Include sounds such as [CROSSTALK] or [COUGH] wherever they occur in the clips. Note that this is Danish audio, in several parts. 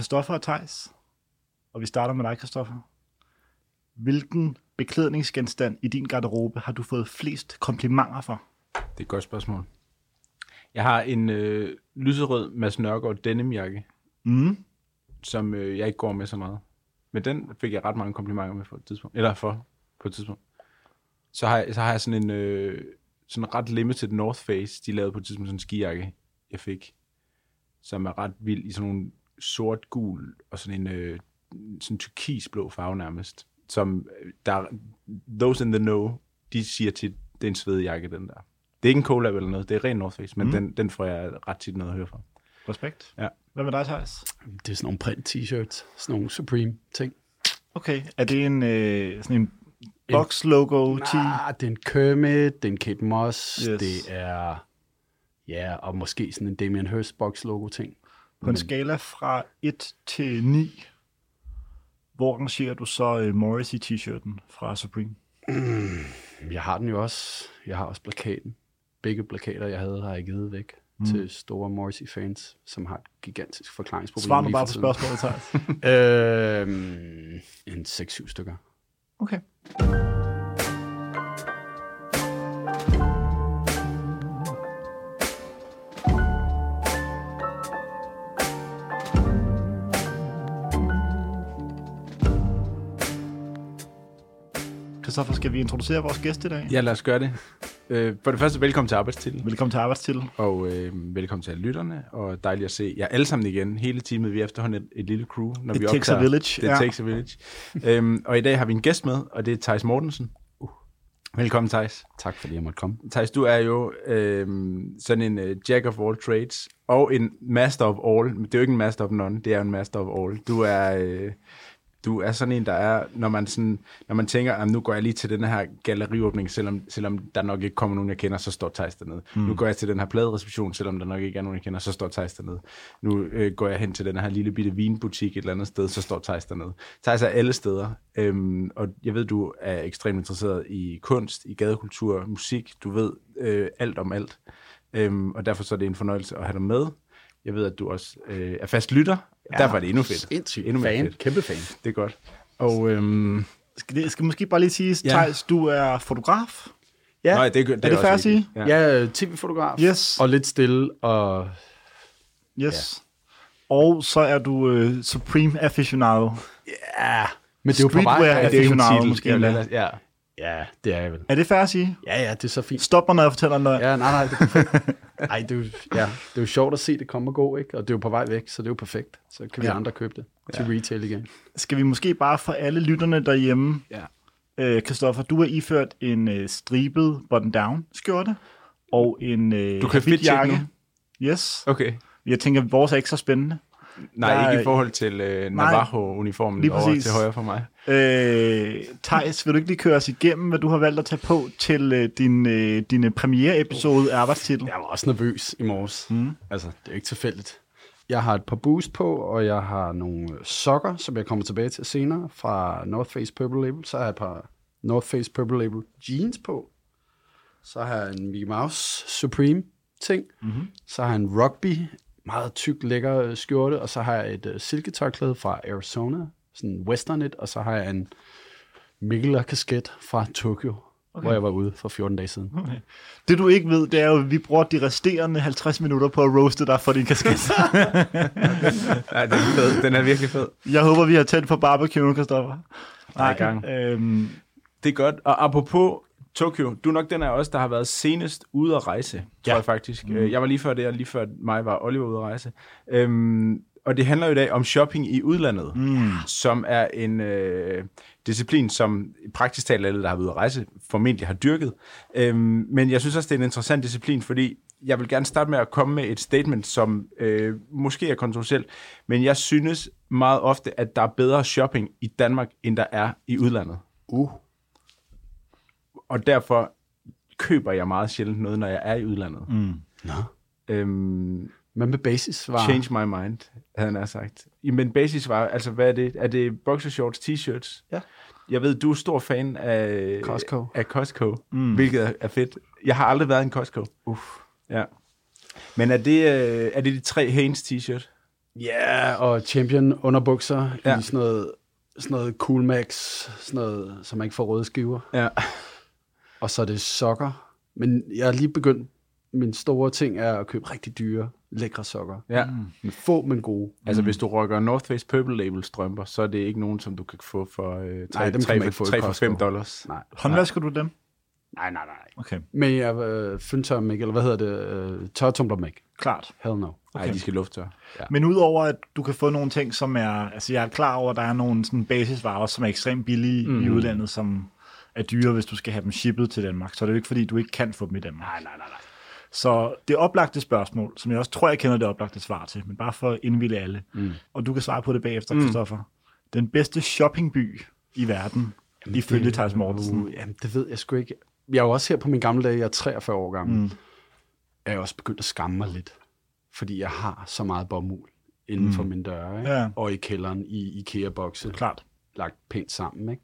Christoffer og Tejs, og vi starter med dig, Christoffer. Hvilken beklædningsgenstand i din garderobe har du fået flest komplimenter for? Det er et godt spørgsmål. Jeg har en øh, lyserød Mads Nørgaard denimjakke, Mm. som øh, jeg ikke går med så meget. Men den fik jeg ret mange komplimenter med på et tidspunkt. Eller for på et tidspunkt. Så har jeg, så har jeg sådan en øh, sådan ret limited North Face, de lavede på et tidspunkt sådan en skijakke, jeg fik. Som er ret vild i sådan nogle sort, gul og sådan en øh, sådan turkisblå farve nærmest. Som øh, der, those in the know, de siger til, det er en svedjakke, den der. Det er ikke en collab eller noget, det er ren North Face, men mm. den, den får jeg ret tit noget at høre fra. Respekt. Ja. Hvad med dig, Thijs? Det er sådan nogle print-t-shirts, sådan nogle Supreme-ting. Okay, er det en, øh, sådan en box logo t Ah, det er en Kermit, det er en Kate Moss, yes. det er... Ja, og måske sådan en Damien Hirst box logo ting. På en skala fra 1 til 9, hvor rangerer du så øh, Morrissey t-shirten fra Supreme? Jeg har den jo også. Jeg har også plakaten. Begge plakater, jeg havde, har jeg givet væk mm. til store Morrissey-fans, som har et gigantisk forklaringsproblem. Svar nu bare på spørgsmålet, Thijs. [LAUGHS] øhm, en 6-7 stykker. Okay. Christoffer, skal vi introducere vores gæst i dag? Ja, lad os gøre det. Øh, for det første, velkommen til Arbejdstitel. Velkommen til Arbejdstitel. Og øh, velkommen til alle lytterne, og dejligt at se jer alle sammen igen. Hele teamet, vi er efterhånden et, et lille crew, når It vi takes a optager. village, Det ja. takes a village. øhm, og i dag har vi en gæst med, og det er Thijs Mortensen. Uh. Velkommen, Thijs. Tak fordi jeg måtte komme. Thijs, du er jo øh, sådan en uh, jack of all trades, og en master of all. Men det er jo ikke en master of none, det er en master of all. Du er... Øh, du er sådan en, der er, når man, sådan, når man tænker, at nu går jeg lige til den her galleriåbning, selvom, selvom der nok ikke kommer nogen, jeg kender, så står Thijs dernede. Mm. Nu går jeg til den her pladereception, selvom der nok ikke er nogen, jeg kender, så står Thijs dernede. Nu øh, går jeg hen til den her lille bitte vinbutik et eller andet sted, så står Thijs dernede. Thijs er alle steder, øhm, og jeg ved, du er ekstremt interesseret i kunst, i gadekultur, musik. Du ved øh, alt om alt, øhm, og derfor så er det en fornøjelse at have dig med. Jeg ved, at du også øh, er fast lytter, og derfor er det endnu fedt. Sindssygt. Endnu fan. fedt. Kæmpe fan. Det er godt. Og øhm, Skal, det, skal måske bare lige sige, Ja. Thijs, du er fotograf. Ja, nej, det, det, Er det fair at sige? Ja. ja. tv-fotograf. Yes. Og lidt stille, og Yes. Og så er du øh, Supreme aficionado. ja, men det er jo på vej. Streetwear Ja, det er jo en aficionado titel. måske Ja, ja. Ja, det er jeg vel. Er det fair at sige? Ja, ja, det er så fint. Stop mig, når jeg fortæller en løgn. Ja, nej, nej. Det er perfekt. [LAUGHS] Ej, det er, jo, ja, det er jo sjovt at se det komme og gå, ikke? Og det er jo på vej væk, så det er jo perfekt. Så kan vi Ja. ja. andre købe det til retail igen. Skal vi måske bare for alle lytterne derhjemme, Ja. øh, Christoffer, du har iført en øh, stribet button-down skjorte og en øh, Du kan fit habitjakke. Yes. Okay. Jeg tænker, vores er ikke så spændende. Nej, Der er- ikke i forhold til øh, Navajo-uniformen lige over til højre for mig. Øh, Thijs, vil du ikke lige køre os igennem, hvad du har valgt at tage på til øh, din, øh, din premiere-episode af Arbejdstitel? Jeg var også nervøs i morges. Mm. Altså, det er ikke tilfældigt. Jeg har et par boost på, og jeg har nogle øh, sokker, som jeg kommer tilbage til senere, fra North Face Purple Label. Så har jeg et par North Face Purple Label jeans på. Så har jeg en Mickey Mouse Supreme ting. Mm-hmm. Så har jeg en rugby, meget tyk, lækker øh, skjorte. Og så har jeg et uh, silketørklæde fra Arizona, sådan en westernit. Og så har jeg en Mikkeler kasket fra Tokyo, okay. hvor jeg var ude for 14 dage siden. Det du ikke ved, det er jo, at vi bruger de resterende 50 minutter på at roaste dig for din kasket. [LAUGHS] Ja, den er fed. Den er virkelig fed. Jeg håber, vi har tændt på barbecue, Christoffer. Der er i gang. Øhm, Det er godt. Og apropos Tokyo, du er nok den af os, der har været senest ude at rejse, tror Ja. jeg faktisk. Mm. Jeg var lige før det, og lige før mig var Oliver ude at rejse. Øhm, og det handler jo i dag om shopping i udlandet, mm. som er en øh, disciplin, som praktisk talt alle, der har været ude at rejse, formentlig har dyrket. Øhm, men jeg synes også, det er en interessant disciplin, fordi jeg vil gerne starte med at komme med et statement, som øh, måske er kontroversielt, men jeg synes meget ofte, at der er bedre shopping i Danmark, end der er i udlandet. Uh. Og derfor køber jeg meget sjældent noget, når jeg er i udlandet. Mm. Nå. Øhm, Men med basisvarer. change my mind, havde han sagt. Men basis var, altså hvad er det? Er det boxershorts, t-shirts? Ja. Jeg ved, du er stor fan af Costco. af Costco mm. hvilket er, er fedt. Jeg har aldrig været i en Costco. Uff. Ja. Men er det, øh, er det de tre Hanes t-shirt? Ja, og champion underbukser ja. I sådan noget, sådan noget Cool Max, sådan noget, som man ikke får røde skiver. Ja. Og så er det sokker. Men jeg har lige begyndt, min store ting er at købe rigtig dyre, lækre sokker. ja. Men få, men gode. Altså, hvis du rocker North Face Purple Label strømper, så er det ikke nogen, som du kan få for øh, 3, Nej, dem kan 3, man ikke få i 3 for Costco. 5 dollars. Nej, Håndvasker du dem? nej, nej, nej. Okay, Men jeg øh, fyndtør mig, eller hvad hedder det? Øh, tørretumbler mig. klart. Hell no. Nej, Okay. de skal lufttørre. Men udover at du kan få nogle ting, som er... Altså, jeg er klar over, at der er nogle sådan basisvarer, som er ekstremt billige mm. i udlandet, som er dyre, hvis du skal have dem shippet til Danmark. Så er det jo ikke, fordi du ikke kan få dem i Danmark. Nej, nej, nej, nej. Så det oplagte spørgsmål, som jeg også tror, jeg kender det oplagte svar til, men bare for at indvilde alle, mm. og du kan svare på det bagefter, Christoffer. Den bedste shoppingby i verden, Jamen, ifølge Thijs Mortensen. Uh, jamen, det ved jeg sgu ikke. Jeg er jo også her på min gamle dage, jeg er 43 år gammel, mm. er jeg også begyndt at skamme mig lidt. Fordi jeg har så meget bomuld inden mm. for min døre, ikke? Ja. og i kælderen i IKEA-bokse, Klart. lagt pænt sammen. Ikke?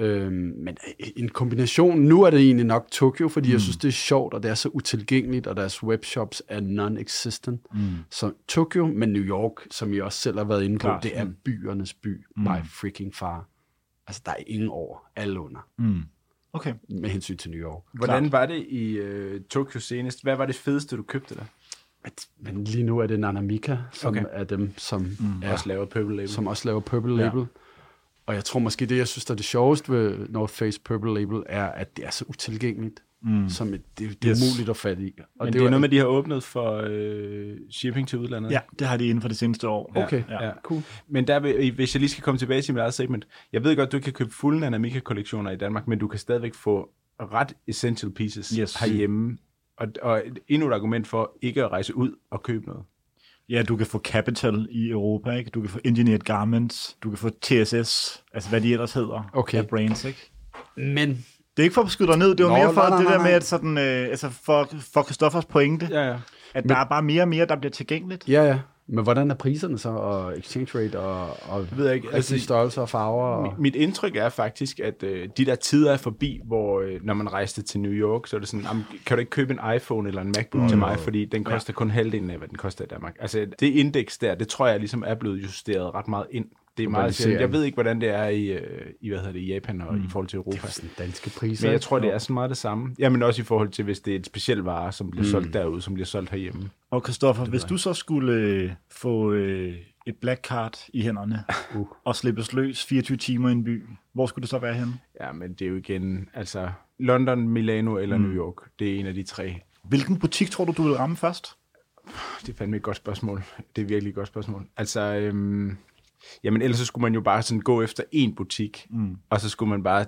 Øhm, men en kombination, nu er det egentlig nok Tokyo, fordi mm. jeg synes, det er sjovt, og det er så utilgængeligt, og deres webshops er non-existent. Mm. Så Tokyo, men New York, som I også selv har været inde på, Klart. det er byernes by, mm. by freaking far. Altså, der er ingen over, alle under, Mm. Okay. med hensyn til New York. Hvordan var det i øh, Tokyo senest? Hvad var det fedeste, du købte der? Men, men lige nu er det Nanamika, som Okay. er dem, som, mm. er, Også laver Purple Label. som også laver Purple Ja. Og jeg tror måske, det jeg synes, der er det sjoveste ved North Face Purple Label, er, at det er så utilgængeligt. Mm. Som et, det, det er Yes. umuligt at fatte i. Og Men det, jo- er noget med, at de har åbnet for øh, shipping til udlandet. Ja, det har de inden for det seneste år. Okay, Ja. Ja. cool. Men der, hvis jeg lige skal komme tilbage til mit eget segment. Jeg ved godt, du kan købe fulde Nanamika-kollektioner i Danmark, men du kan stadigvæk få ret essential pieces Yes. herhjemme. Og, og endnu et argument for ikke at rejse ud og købe noget. Ja, du kan få Capital i Europa, ikke? Du kan få Engineered Garments, du kan få TSS, altså hvad de ellers hedder Okay. af brands, ikke? Men Det er ikke for at skyde dig ned, det var Nå, mere for nej, nej, det der med, at sådan, øh, altså for, for Christoffers pointe, Ja, ja. at der er bare mere og mere, der bliver tilgængeligt. ja, ja. Men hvordan er priserne så, og exchange rate, og, og ved jeg ikke, altså- størrelser og farver? Og... Mit, mit indtryk er faktisk, at øh, de der tider er forbi, hvor øh, når man rejste til New York, så er det sådan, "Jamen, kan du ikke købe en iPhone eller en MacBook mm. til mig, fordi den koster ja. kun halvdelen af, hvad den koster i Danmark. Altså det indeks der, det tror jeg ligesom er blevet justeret ret meget ind. Det er meget sjældent. Jeg ved ikke, hvordan det er i, øh, i hvad hedder det, i Japan og mm. i forhold til Europa. Det er sådan danske priser. Men jeg tror, det er sådan meget det samme. Jamen også i forhold til, hvis det er et specielt vare, som bliver mm. solgt derude, som bliver solgt herhjemme. Og Christoffer, hvis du så skulle øh, få øh, et black card i hænderne uh. og slippes løs 24 timer i en by, hvor skulle det så være henne? Ja, men det er jo igen, altså London, Milano eller mm. New York. Det er en af de tre. Hvilken butik tror du, du vil ramme først? Det er fandme et godt spørgsmål. Det er virkelig et godt spørgsmål. Altså, øhm, jamen ellers så skulle man jo bare sådan gå efter en butik, mm. og så skulle man bare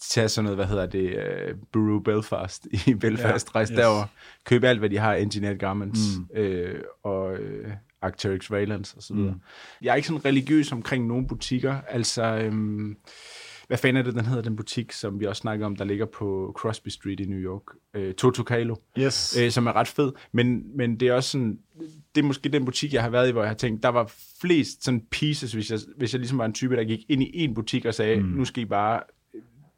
tage sådan noget, hvad hedder det, uh, Bureau Belfast i Belfast, ja, rejse yes. derover, købe alt, hvad de har, Engineered Garments mm. øh, og øh, Arcteryx Valence videre. Mm. Jeg er ikke sådan religiøs omkring nogle butikker, altså... Øhm, hvad fanden er det, den hedder, den butik, som vi også snakker om, der ligger på Crosby Street i New York? Øh, Toto Kalo Yes. øh, som er ret fed. Men, men det er også sådan, det er måske den butik, jeg har været i, hvor jeg har tænkt, der var flest sådan pieces, hvis jeg, hvis jeg ligesom var en type, der gik ind i en butik og sagde, mm. nu skal I bare,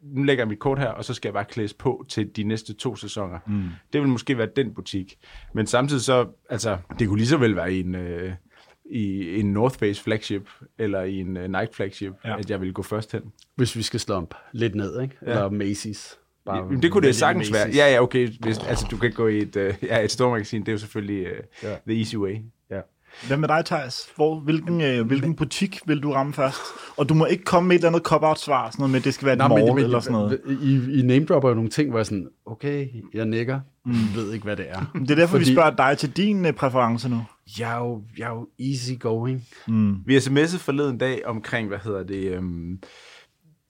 nu lægger jeg mit kort her, og så skal jeg bare klædes på til de næste to sæsoner. Mm. Det vil måske være den butik. Men samtidig så, altså, det kunne lige så vel være en, øh, i en North Face flagship, eller i en uh, Nike flagship, Ja. ja. at jeg ville gå først hen. Hvis vi skal slump lidt ned, ikke? Eller Macy's. Bare Jamen, det kunne det sagtens Macy's. være. Ja, ja, okay. Hvis, altså, du kan gå i et, uh, ja, et stormagasin, det er jo selvfølgelig uh, Ja. ja. the easy way. Ja. Hvad med dig, Thijs? Hvor, hvilken, øh, hvilken butik vil du ramme først? Og du må ikke komme med et eller andet cop-out-svar, sådan noget med, at det skal være et morgen men, men, eller sådan noget. I, I name-dropper jo nogle ting, hvor jeg sådan, okay, jeg nikker, mm. ved ikke, hvad det er. Det er derfor, Fordi... vi spørger dig til din øh, præference nu. Jeg er jo, jeg er jo easy going. Vi sms'ede forleden dag omkring, hvad hedder det, øhm,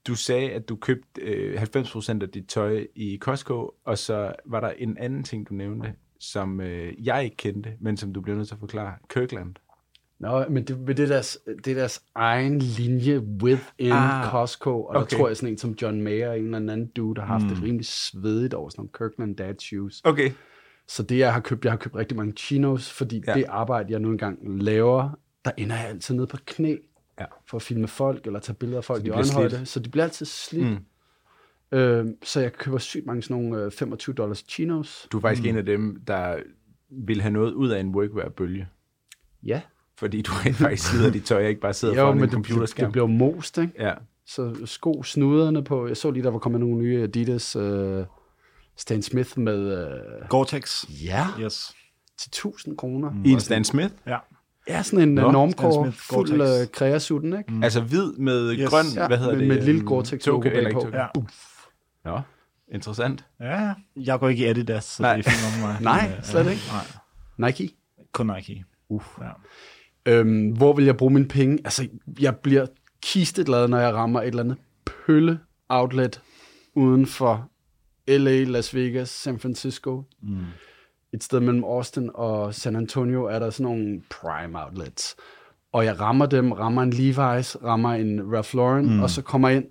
du sagde, at du købte øh, 90% af dit tøj i Costco, og så var der en anden ting, du nævnte, som øh, jeg ikke kendte, men som du bliver nødt til at forklare. Kirkland. Nå, men det, men det, er deres, det er deres egen linje within ah, Costco, og okay. der tror jeg sådan en som John Mayer, en eller anden dude, der har haft mm. det rimelig svedigt over sådan nogle Kirkland dad shoes. Okay. Så det, jeg har købt, jeg har købt rigtig mange chinos, fordi ja. Det arbejde, jeg nu engang laver, der ender jeg altid nede på knæ Ja. for at filme folk, eller tage billeder af folk Så i øjenhøjde. slidt. Så de bliver altid slidt. Mm. Øh, så jeg køber sygt mange sådan nogle øh, 25 dollars chinos. Du er faktisk mm. en af dem, der vil have noget ud af en workwear-bølge. Ja. fordi du rent faktisk sidder dit tøj, ikke bare sidder Jo, foran men en det, computerskærm. det bliver most, ikke? Ja. Så sko snuderne på, jeg så lige, der var kommet nogle nye Adidas uh, Stan Smith med, uh, Gore-Tex. ja, Yes. til 1000 kroner. I en Stan Smith, Ja. Ja, sådan en Nå, Nå, normcore, fuld uh, kreasutten, ikke? mm. altså hvid med Yes. grøn, Ja, hvad hedder med, det? med et lille øhm, Gore-Tex logo bagpå. Ja. Nå, interessant. Ja, ja. Jeg går ikke i Adidas, så Nej. det er fint med mig. [LAUGHS] Nej, øh, slet ikke. Nej, Nike. kun Nike. Uff. Ja. Øhm, hvor vil jeg bruge mine penge? Altså, jeg bliver kisteglad, når jeg rammer et eller andet pølle outlet uden for LA, Las Vegas, San Francisco. Mm. Et sted mellem Austin og San Antonio er der sådan nogle prime outlets. Og jeg rammer dem, rammer en Levi's, rammer en Ralph Lauren, mm. og så kommer jeg ind,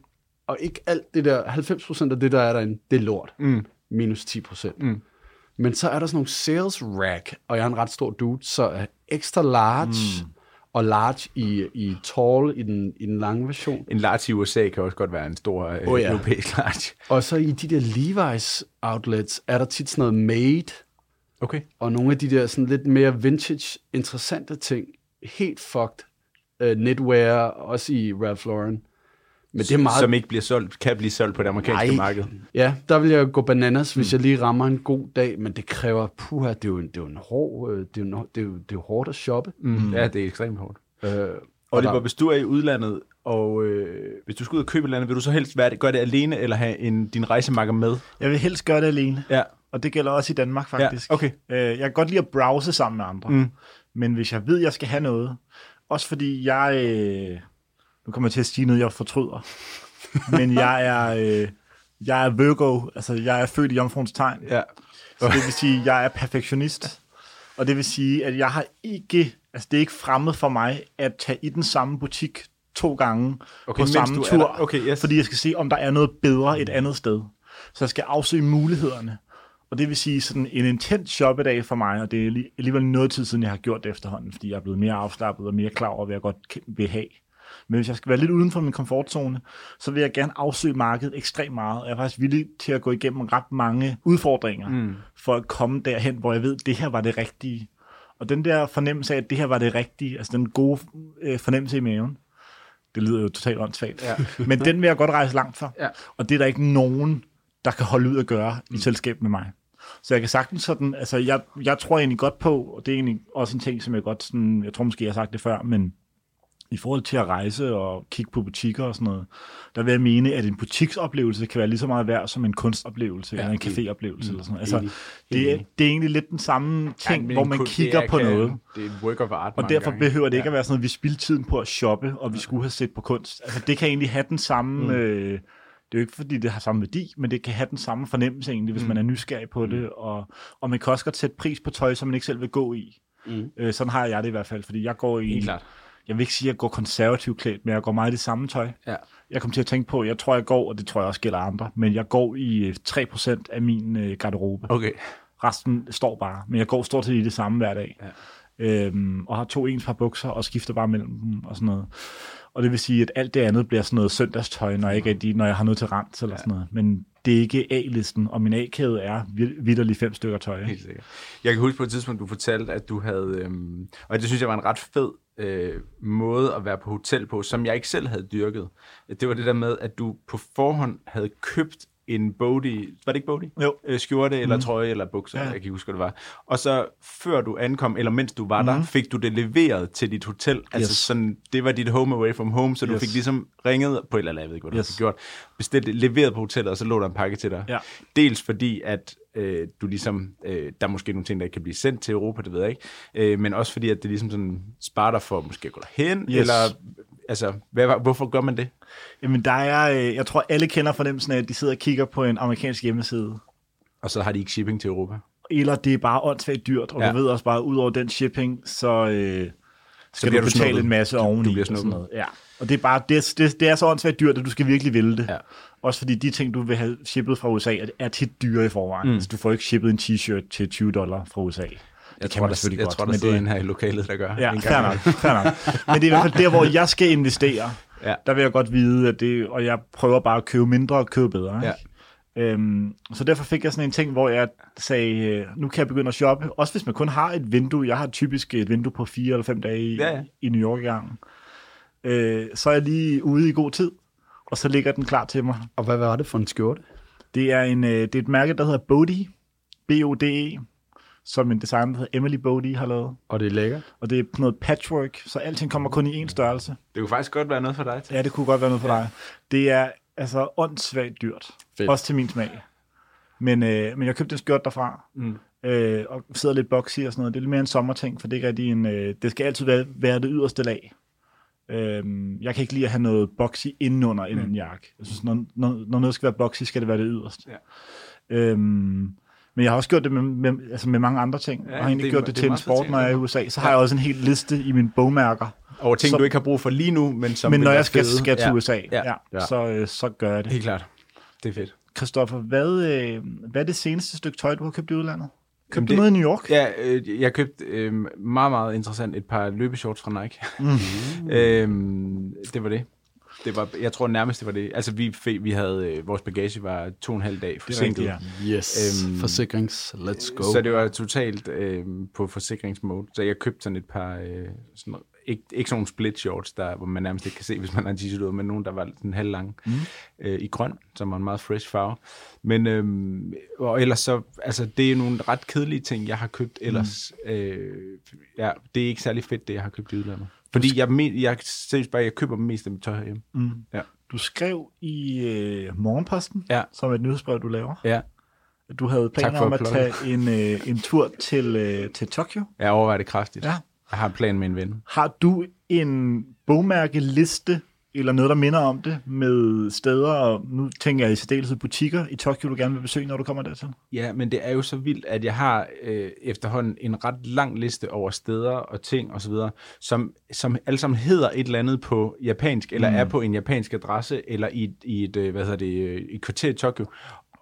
og ikke alt det der, 90% af det, der er derinde, det er lort. Mm. Minus 10%. Mm. Men så er der sådan nogle sales rack, og jeg er en ret stor dude, så er extra large mm. Og large i, i tall i den, i den lange version. En large i USA kan også godt være en stor øh, Oh, ja. europæisk large. Og så i de der Levi's outlets er der tit sådan noget made, Okay. og nogle af de der sådan lidt mere vintage, interessante ting. Helt fucked. Uh, knitwear, også i Ralph Lauren. Men det er meget... Som ikke bliver solgt, kan blive solgt på det amerikanske Nej. marked. Ja, der vil jeg gå bananas, hvis jeg lige rammer en god dag, men det kræver, puha, det er jo en, det er jo en hård, øh, det er jo, en- det er jo, det er jo hårdt at shoppe. Mm. Ja, det er ekstremt hårdt. Øh, Oliver, der- hvis du er i udlandet, og øh, hvis du skal ud og købe et eller andet, vil du så helst være det, gøre det alene, eller have en, din rejsemakker med? Jeg vil helst gøre det alene, Ja. og det gælder også i Danmark faktisk. Ja, okay. Øh, jeg kan godt lide at browse sammen med andre, Mm. men hvis jeg ved, jeg skal have noget, også fordi jeg, øh, nu kommer jeg til at sige noget, jeg fortryder, men jeg er, øh, jeg er Virgo, altså jeg er født i jomfruens tegn, Ja. så det vil sige, at jeg er perfektionist, og det vil sige, at jeg har ikke, altså det er ikke fremmed for mig, at tage i den samme butik to gange Okay, på samme tur, der. Okay, yes. fordi jeg skal se, om der er noget bedre et andet sted. Så jeg skal afsøge mulighederne. Og det vil sige sådan en intens shoppedag for mig, og det er alli- alligevel noget tid siden, jeg har gjort det efterhånden, fordi jeg er blevet mere afslappet og mere klar over, hvad jeg godt vil have. Men hvis jeg skal være lidt uden for min komfortzone, så vil jeg gerne afsøge markedet ekstremt meget. Jeg er faktisk villig til at gå igennem ret mange udfordringer, mm. for at komme derhen, hvor jeg ved, at det her var det rigtige. Og den der fornemmelse af, at det her var det rigtige, altså den gode øh, fornemmelse i maven, det lyder jo totalt åndssvagt. Ja. [LAUGHS] Men den vil jeg godt rejse langt for. Ja. Og det er der ikke nogen, der kan holde ud at gøre i selskab med mig. Så jeg kan sagtens sådan, altså jeg, jeg tror egentlig godt på, og det er egentlig også en ting, som jeg godt sådan, jeg tror måske, jeg har sagt det før, men i forhold til at rejse og kigge på butikker og sådan noget, der vil jeg mene, at en butiksoplevelse kan være lige så meget værd som en kunstoplevelse ja, eller en caféoplevelse eller sådan noget. Altså, enig. det, er, det er egentlig lidt den samme ting, men hvor en man kun- kigger er, på kan- noget. Det er et work of art Og derfor gange. behøver det ikke at være sådan, at vi spilder tiden på at shoppe, og vi skulle have set på kunst. Altså, det kan egentlig have den samme... Mm. Øh, det er jo ikke, fordi det har samme værdi, men det kan have den samme fornemmelse egentlig, hvis mm. man er nysgerrig på det. Og, og man kan også godt sætte pris på tøj, som man ikke selv vil gå i. Mm. Øh, sådan har jeg det i hvert fald, fordi jeg går i... Helt klart. Jeg vil ikke sige, at jeg går konservativt klædt, men jeg går meget i det samme tøj. Ja. Jeg kom til at tænke på, jeg tror, jeg går, og det tror jeg også gælder andre, men jeg går i øh, 3% af min øh, garderobe. Okay. Resten står bare, men jeg går stort set i det samme hver dag. Ja. Øhm, og har to ens par bukser, og skifter bare mellem dem og sådan noget. Og det vil sige, at alt det andet bliver sådan noget søndagstøj, når jeg, ikke er de, når jeg har noget til rent eller ja. sådan noget. Men det er ikke A-listen, og min A-kæde er vidderligt fem stykker tøj. Ikke? Helt sikkert. Jeg kan huske på et tidspunkt, du fortalte, at du havde, øhm, og det synes jeg var en ret fed øh, måde at være på hotel på, som jeg ikke selv havde dyrket. Det var det der med, at du på forhånd havde købt en Bodie, var det ikke Bodie? Jo. Øh, skjorte eller trøje eller bukser, ja. Jeg kan ikke huske, hvad det var. Og så før du ankom, eller mens du var mm. der, fik du det leveret til dit hotel. Altså Yes. sådan, det var dit home away from home, så du Yes. fik ligesom ringet på, eller jeg ved ikke, hvad du Yes. fik gjort, bestilt det, leveret på hotellet, og så lå der en pakke til dig. Ja. Dels fordi, at øh, du ligesom, øh, der er måske nogle ting, der ikke kan blive sendt til Europa, det ved jeg ikke, øh, men også fordi, at det ligesom sådan sparer dig for måske at gå derhen, Yes. eller altså, hvad, hvorfor gør man det? Jamen, der er, øh, jeg tror, alle kender fornemmelsen af, at de sidder og kigger på en amerikansk hjemmeside. Og så har de ikke shipping til Europa. Eller det er bare åndssvagt dyrt, og Ja. du ved også bare, ud over den shipping, så øh, skal bliver du du betale snuppet. en masse Du- du oveni. bliver og sådan noget. Ja. Og det er bare, det, det, det er så åndssvagt dyrt, at du skal virkelig ville det. Ja. Også fordi de ting, du vil have shippet fra USA, er- tit dyre i forvejen. Mm. Altså, du får ikke shippet en t-shirt til 20 dollar fra USA. Det Jeg kan tror, man der, selvfølgelig jeg godt, tror, der men sidder det- en her i lokalet, der gør. Ja, fair gang. nok, fair nok. Men det er i hvert fald der, hvor jeg skal investere. Ja. Der vil jeg godt vide, at det, og jeg prøver bare at købe mindre og købe bedre. Ikke? Øhm, så derfor fik jeg sådan en ting, hvor jeg sagde, øh, nu kan jeg begynde at shoppe, også hvis man kun har et vindue. Jeg har typisk et vindue på fire eller fem dage i, Ja, ja. i New York i gangen. Øh, så er jeg lige ude i god tid, og så ligger den klar til mig. Og hvad var det for en skjorte? Det er, en, øh, det er et mærke, der hedder Bodie, B-O-D-E, som en designer, der hedder Emily Bodie har lavet. Og det er lækkert. Og det er noget patchwork, så alting kommer kun i én størrelse. Det kunne faktisk godt være noget for dig til. Ja, det kunne godt være noget for dig. Det er altså åndssvagt dyrt. Fedt. Også til min smag. Men, øh, men jeg købte en skørt derfra, Mm. øh, og sidder lidt boxy og sådan noget. Det er lidt mere en sommerting, for det er ikke rigtig en... Øh, det skal altid være, være det yderste lag. Øh, jeg kan ikke lide at have noget boxy indenunder mm. en jakke. Jeg synes, når, når, når noget skal være boxy, skal det være det yderste. Ja. Øhm, men jeg har også gjort det med, med, altså med mange andre ting. Ja, Ja, jeg har egentlig det gjort det, det til en sport, når jeg er i. USA. Så har jeg også en hel liste i mine bogmærker. Over ting, Så- du ikke har brug for lige nu, men som Men når jeg skal, fede. skal til ja. USA, Ja. ja. Ja, Ja. Så, øh, så gør jeg det. Helt klart. Det er fedt. Christoffer, hvad, øh, hvad er det seneste stykke tøj, du har købt i udlandet? Købte Jamen, du det- noget i New York? Ja, øh, jeg købte øh, meget, meget interessant et par løbeshorts fra Nike. Mm. [LAUGHS] øhm, det var det. Det var, jeg tror nærmest, det var det. Altså, vi, vi havde, øh, vores bagage var to og en halv dag forsinket. rigtigt, ja. Yes. Øhm, Øhm, Forsikrings. Let's go. Så det var totalt øh, på forsikringsmode. Så jeg købte sådan et par, øh, sådan, ikke, ikke sådan nogle split shorts, der, hvor man nærmest ikke kan se, hvis man har en t-shirt ud, men nogle, der var sådan halv lang mm. øh, i grøn, som var en meget fresh farve. Men øh, og ellers så, altså det er nogle ret kedelige ting, jeg har købt ellers. Mm. Øh, ja, det er ikke særlig fedt, det jeg har købt i udlandet. Fordi jeg, me, jeg, seriøst bare, jeg køber mest af mit tøj herhjemme. Mm. Ja. Du skrev i øh, Morgenposten, Ja. som er et nyhedsbrev, du laver, Ja, du havde planer om at at tage en, øh, en tur til, øh, til Tokyo. jeg overvejer det kraftigt. Ja. Jeg har en plan med en ven. Har du en bogmærkeliste, eller noget, der minder om det, med steder, og nu tænker jeg i særdeleshed butikker i Tokyo, du gerne vil besøge, når du kommer dertil? Ja, men det er jo så vildt, at jeg har øh, efterhånden en ret lang liste over steder og ting osv., som, som alle sammen hedder et eller andet på japansk, eller mm. er på en japansk adresse, eller i, i et, øh, hvad hedder det, øh, et kvarter i Tokyo.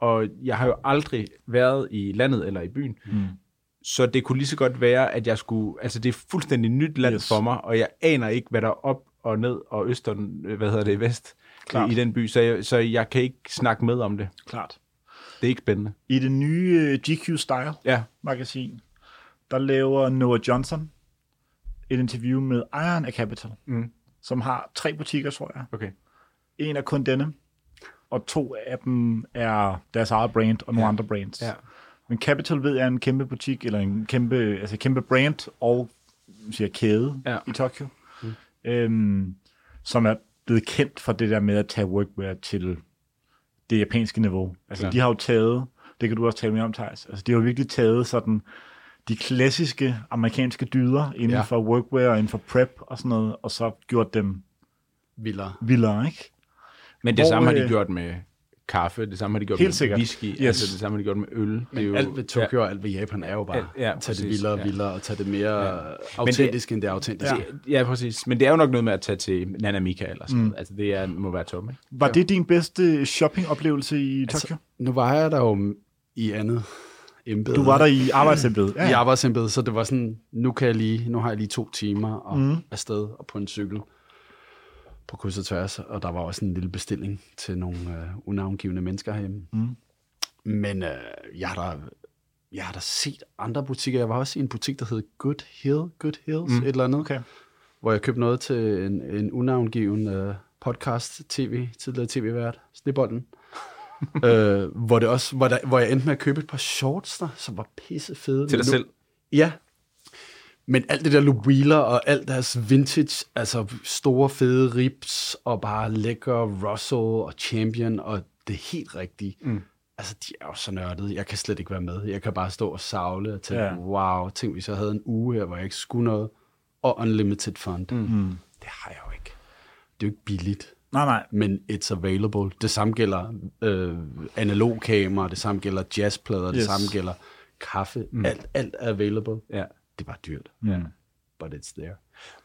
Og jeg har jo aldrig været i landet eller i byen. Mm. Så det kunne lige så godt være, at jeg skulle... Altså, det er fuldstændig nyt land Yes. yes. for mig, og jeg aner ikke, hvad der er op og ned og øst og, øh, hvad hedder det, vest Klart. i den by. Så jeg, så jeg kan ikke snakke med om det. Klart. Det er ikke spændende. I det nye øh, GQ Style Ja, magasin, der laver Noah Johnson et interview med ejeren af Capital, Mm. som har tre butikker, tror jeg. okay. En er kun denne, og to af dem er deres eget brand og nogle Ja. andre brands. Ja. Men Capital ved jeg er en kæmpe butik, eller en kæmpe, altså kæmpe brand og siger, kæde Ja. i Tokyo. Øhm, som er blevet kendt for det der med at tage workwear til det japanske niveau. Altså Klart. de har jo taget, det kan du også tale mere om, Thijs, altså de har jo virkelig taget sådan de klassiske amerikanske dyder inden Ja. ja. for workwear og inden for prep og sådan noget, og så gjort dem Vildere. vildere, ikke? Men det Hvor, samme har de øh, gjort med kaffe, det samme har de gjort Helt med sikkert. whisky, Yes. altså det samme har de gjort med øl. det er Men jo, alt ved Tokyo og alt ved Japan er jo bare Ja, ja, tage det vildere og ja. vildere og tage det mere Ja. autentisk, end det er autentisk. Ja. ja, præcis. Men det er jo nok noget med at tage til Nanamika eller sådan Mm. noget. Altså det er, må være tom, ikke? Var det din bedste shoppingoplevelse i Tokyo? Altså, nu var jeg der jo i andet embede. du var der i arbejdsembedet. ja. i arbejdsembede, så det var sådan, nu kan jeg lige, nu har jeg lige to timer og mm. afsted og på en cykel på kryds og tværs, og der var også en lille bestilling til nogle øh, unavngivende mennesker herhjemme. Mm. Men øh, jeg, har da, jeg har da set andre butikker. Jeg var også i en butik, der hed Good Hill, Good Hills, mm. et eller andet, Okay. hvor jeg købte noget til en, en unavngiven øh, podcast, tv, tidligere tv-vært, Snibolden. [LAUGHS] øh, hvor, det også, hvor, der, hvor jeg endte med at købe et par shorts der, som var pisse fede. Til dig selv. Ja. Men alt det der Lou Wheeler og alt deres vintage, altså store fede rips og bare lækker Russell og Champion og det helt rigtige. Mm. Altså, de er jo så nørdede. Jeg kan slet ikke være med. Jeg kan bare stå og savle og tænke, Ja. wow, tænk hvis jeg havde en uge her, hvor jeg ikke skulle noget. Og unlimited fund. Mm. Det har jeg jo ikke. Det er jo ikke billigt Nej, nej. men it's available. Det samme gælder øh, analogkamera, det samme gælder jazzplader, yes. det samme gælder kaffe. Mm. Alt, alt er available. Ja. Det er bare dyrt, ja. but it's there.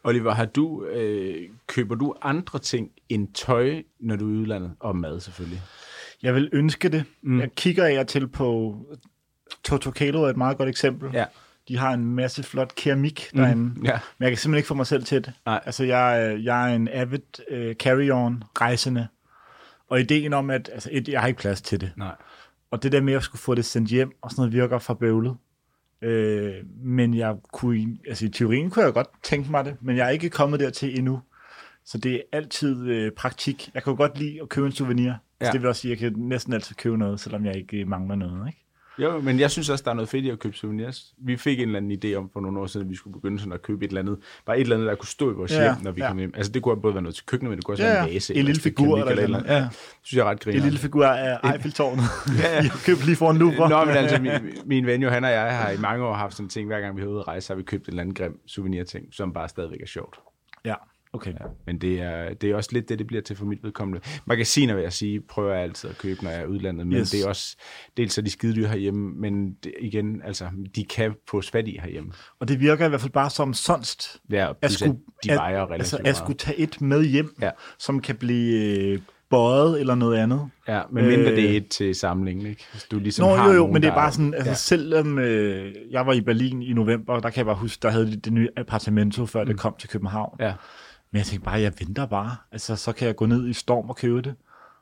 Oliver, har du, øh, køber du andre ting end tøj, når du er i udlandet? Og mad selvfølgelig. Jeg vil ønske det. Mm. Jeg kigger af og til på Totokalo er et meget godt eksempel. Ja. De har en masse flot keramik derinde. Mm. Ja. Men jeg kan simpelthen ikke få mig selv til det. Nej. Altså, jeg, er- jeg er en avid uh, carry-on rejsende. Og ideen om, at altså, et, jeg har ikke plads til det. Nej. Og det der med at skulle få det sendt hjem og sådan noget virker for bøvlet. Øh, men jeg kunne, altså i teorien kunne jeg godt tænke mig det, men jeg er ikke kommet dertil endnu. Så det er altid øh, praktik. Jeg kan jo godt lide at købe en souvenir. Ja. Ja. Så det vil også sige, at jeg kan næsten altid købe noget, selvom jeg ikke øh, mangler noget. Ikke? Jo, men jeg synes også, der er noget fedt i at købe souvenirs. Vi fik en eller anden idé om for nogle år siden, at vi skulle begynde sådan at købe et eller andet, bare et eller andet, der kunne stå i vores Ja, hjem, når vi ja. kom hjem. Altså det kunne både være noget til køkkenet, men det kunne også Ja, være en vase. En eller lille et figur eller et eller andet. andet. Ja. Det synes jeg er ret griner. En lille figur af Eiffeltårnet. [LAUGHS] ja. Jeg [LAUGHS] købte lige foran Louvre. Nå, men altså, min, min ven Johanna og jeg har i mange år haft sådan en ting, hver gang vi har ude at rejse, har vi købt en eller anden grim souvenir-ting, som bare stadigvæk er sjovt. Ja, okay. Ja, men det er, det er også lidt det, det bliver til for mit vedkommende. Magasiner, vil jeg sige, prøver jeg altid at købe, når jeg er udlandet, men Yes. det er også, dels er de skide dyre herhjemme, men det, igen, altså, de kan få fat i herhjemme. Og det virker i hvert fald bare som sonst. Ja, At skulle, at de vejer relativt altså, at skulle tage et med hjem, Ja. som kan blive øh, bøjet eller noget andet. Ja, men mindre Øh, det er et til samlingen, ikke? Hvis du ligesom Nå, har jo, jo, nogen, men det er bare sådan, altså ja. selvom øh, jeg var i Berlin i november, der kan jeg bare huske, der havde de det nye appartamento, før mm. det kom til København. Ja. Men jeg tænkte bare, jeg venter bare. Altså, så kan jeg gå ned i storm og købe det.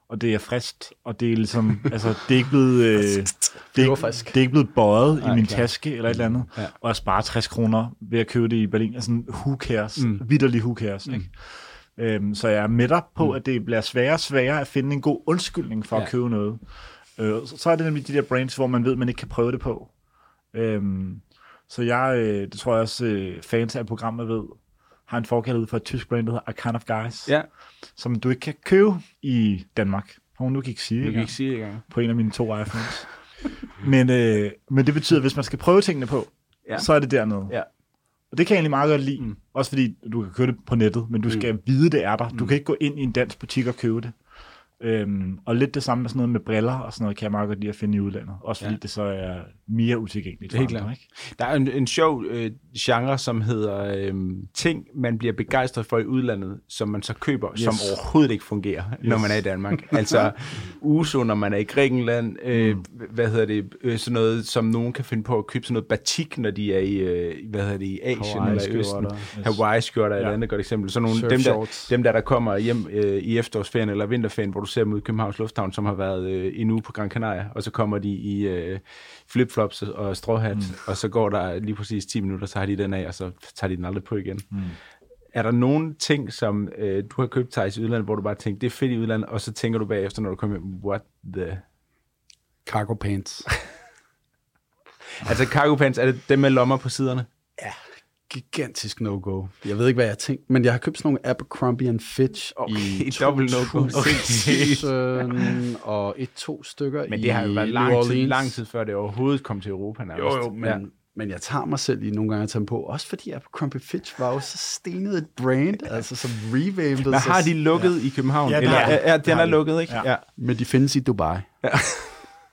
Og det er frist, og det er ligesom, [LAUGHS] altså, det er ikke blevet, øh, det, er ikke, frisk. det er ikke blevet bøjet Nej, i min klar. taske eller et eller andet. Ja. Og jeg sparer 60 kroner ved at købe det i Berlin. Altså, who cares? Mm. Vitterlig who cares, ikke? Øhm, så jeg er med dig på, mm. at det bliver sværere og sværere at finde en god undskyldning for. Ja. at købe noget. Øh, så, så er det nemlig de der brands, hvor man ved, at man ikke kan prøve det på. Øhm, så jeg, øh, det tror jeg også, øh, fans af programmet ved, har en forkærlighed for et tysk brand, der hedder A Kind of Guys, Ja, som du ikke kan købe i Danmark. Hun nu ikke sige kan ikke sige engang. på en af mine to iPhones. men, øh, men det betyder, at hvis man skal prøve tingene på, ja. Ja. så er det dernede. Ja. Og det kan jeg egentlig meget godt lide. Mm. Også fordi du kan købe det på nettet, men du skal vide, det er der. Du kan ikke gå ind i en dansk butik og købe det. Øhm, og lidt det samme med sådan noget med briller og sådan noget, kan jeg meget godt lide at finde i udlandet. Også fordi ja. Det så er mere utilgængeligt. for Helt andre, klart. Ikke? Der er en, en sjov øh, genre, som hedder øh, ting, man bliver begejstret for i udlandet, som man så køber, yes. som overhovedet ikke fungerer, yes. når man er i Danmark. Altså uso, når man er i Grækenland, øh, mm. hvad hedder det, øh, sådan noget, som nogen kan finde på at købe, sådan noget batik, når de er i, øh, hvad hedder det, i Asien eller i Østen. Yes. Hawaii-skjorter er et Ja. andet godt eksempel. Så nogle, dem, der, dem der, der kommer hjem øh, i efterårsferien eller vinterferien, hvor du ser i Københavns Lufthavn, som har været øh, en uge på Gran Canaria, og så kommer de i øh, flipflops og- og stråhat, mm. og så går der lige præcis 10 minutter, så har de den af, og så tager de den aldrig på igen. Mm. Er der nogle ting, som øh, du har købt Thijs, i udlandet, hvor du bare tænker, det er fedt i udlandet, og så tænker du bagefter, når du kommer hjem, what the... Cargo pants. [LAUGHS] Altså cargo pants, er det dem med lommer på siderne? Gigantisk no-go. Jeg ved ikke, hvad jeg har tænkt, men jeg har købt sådan nogle Abercrombie and Fitch Okay, i dobbelt no-go. 2000 og et-to stykker Men det har jo været lang tid, lang tid før det overhovedet kom til Europa nærmest. Jo, jo, men, ja. men jeg tager mig selv i nogle gange at tage dem på, også fordi Abercrombie Fitch var jo så stenet et brand, [LAUGHS] altså som revamped. Men har de lukket ja. i København? Ja, det Eller, er, er, den er lukket, ikke? Ja. Ja. Men de findes i Dubai. [LAUGHS]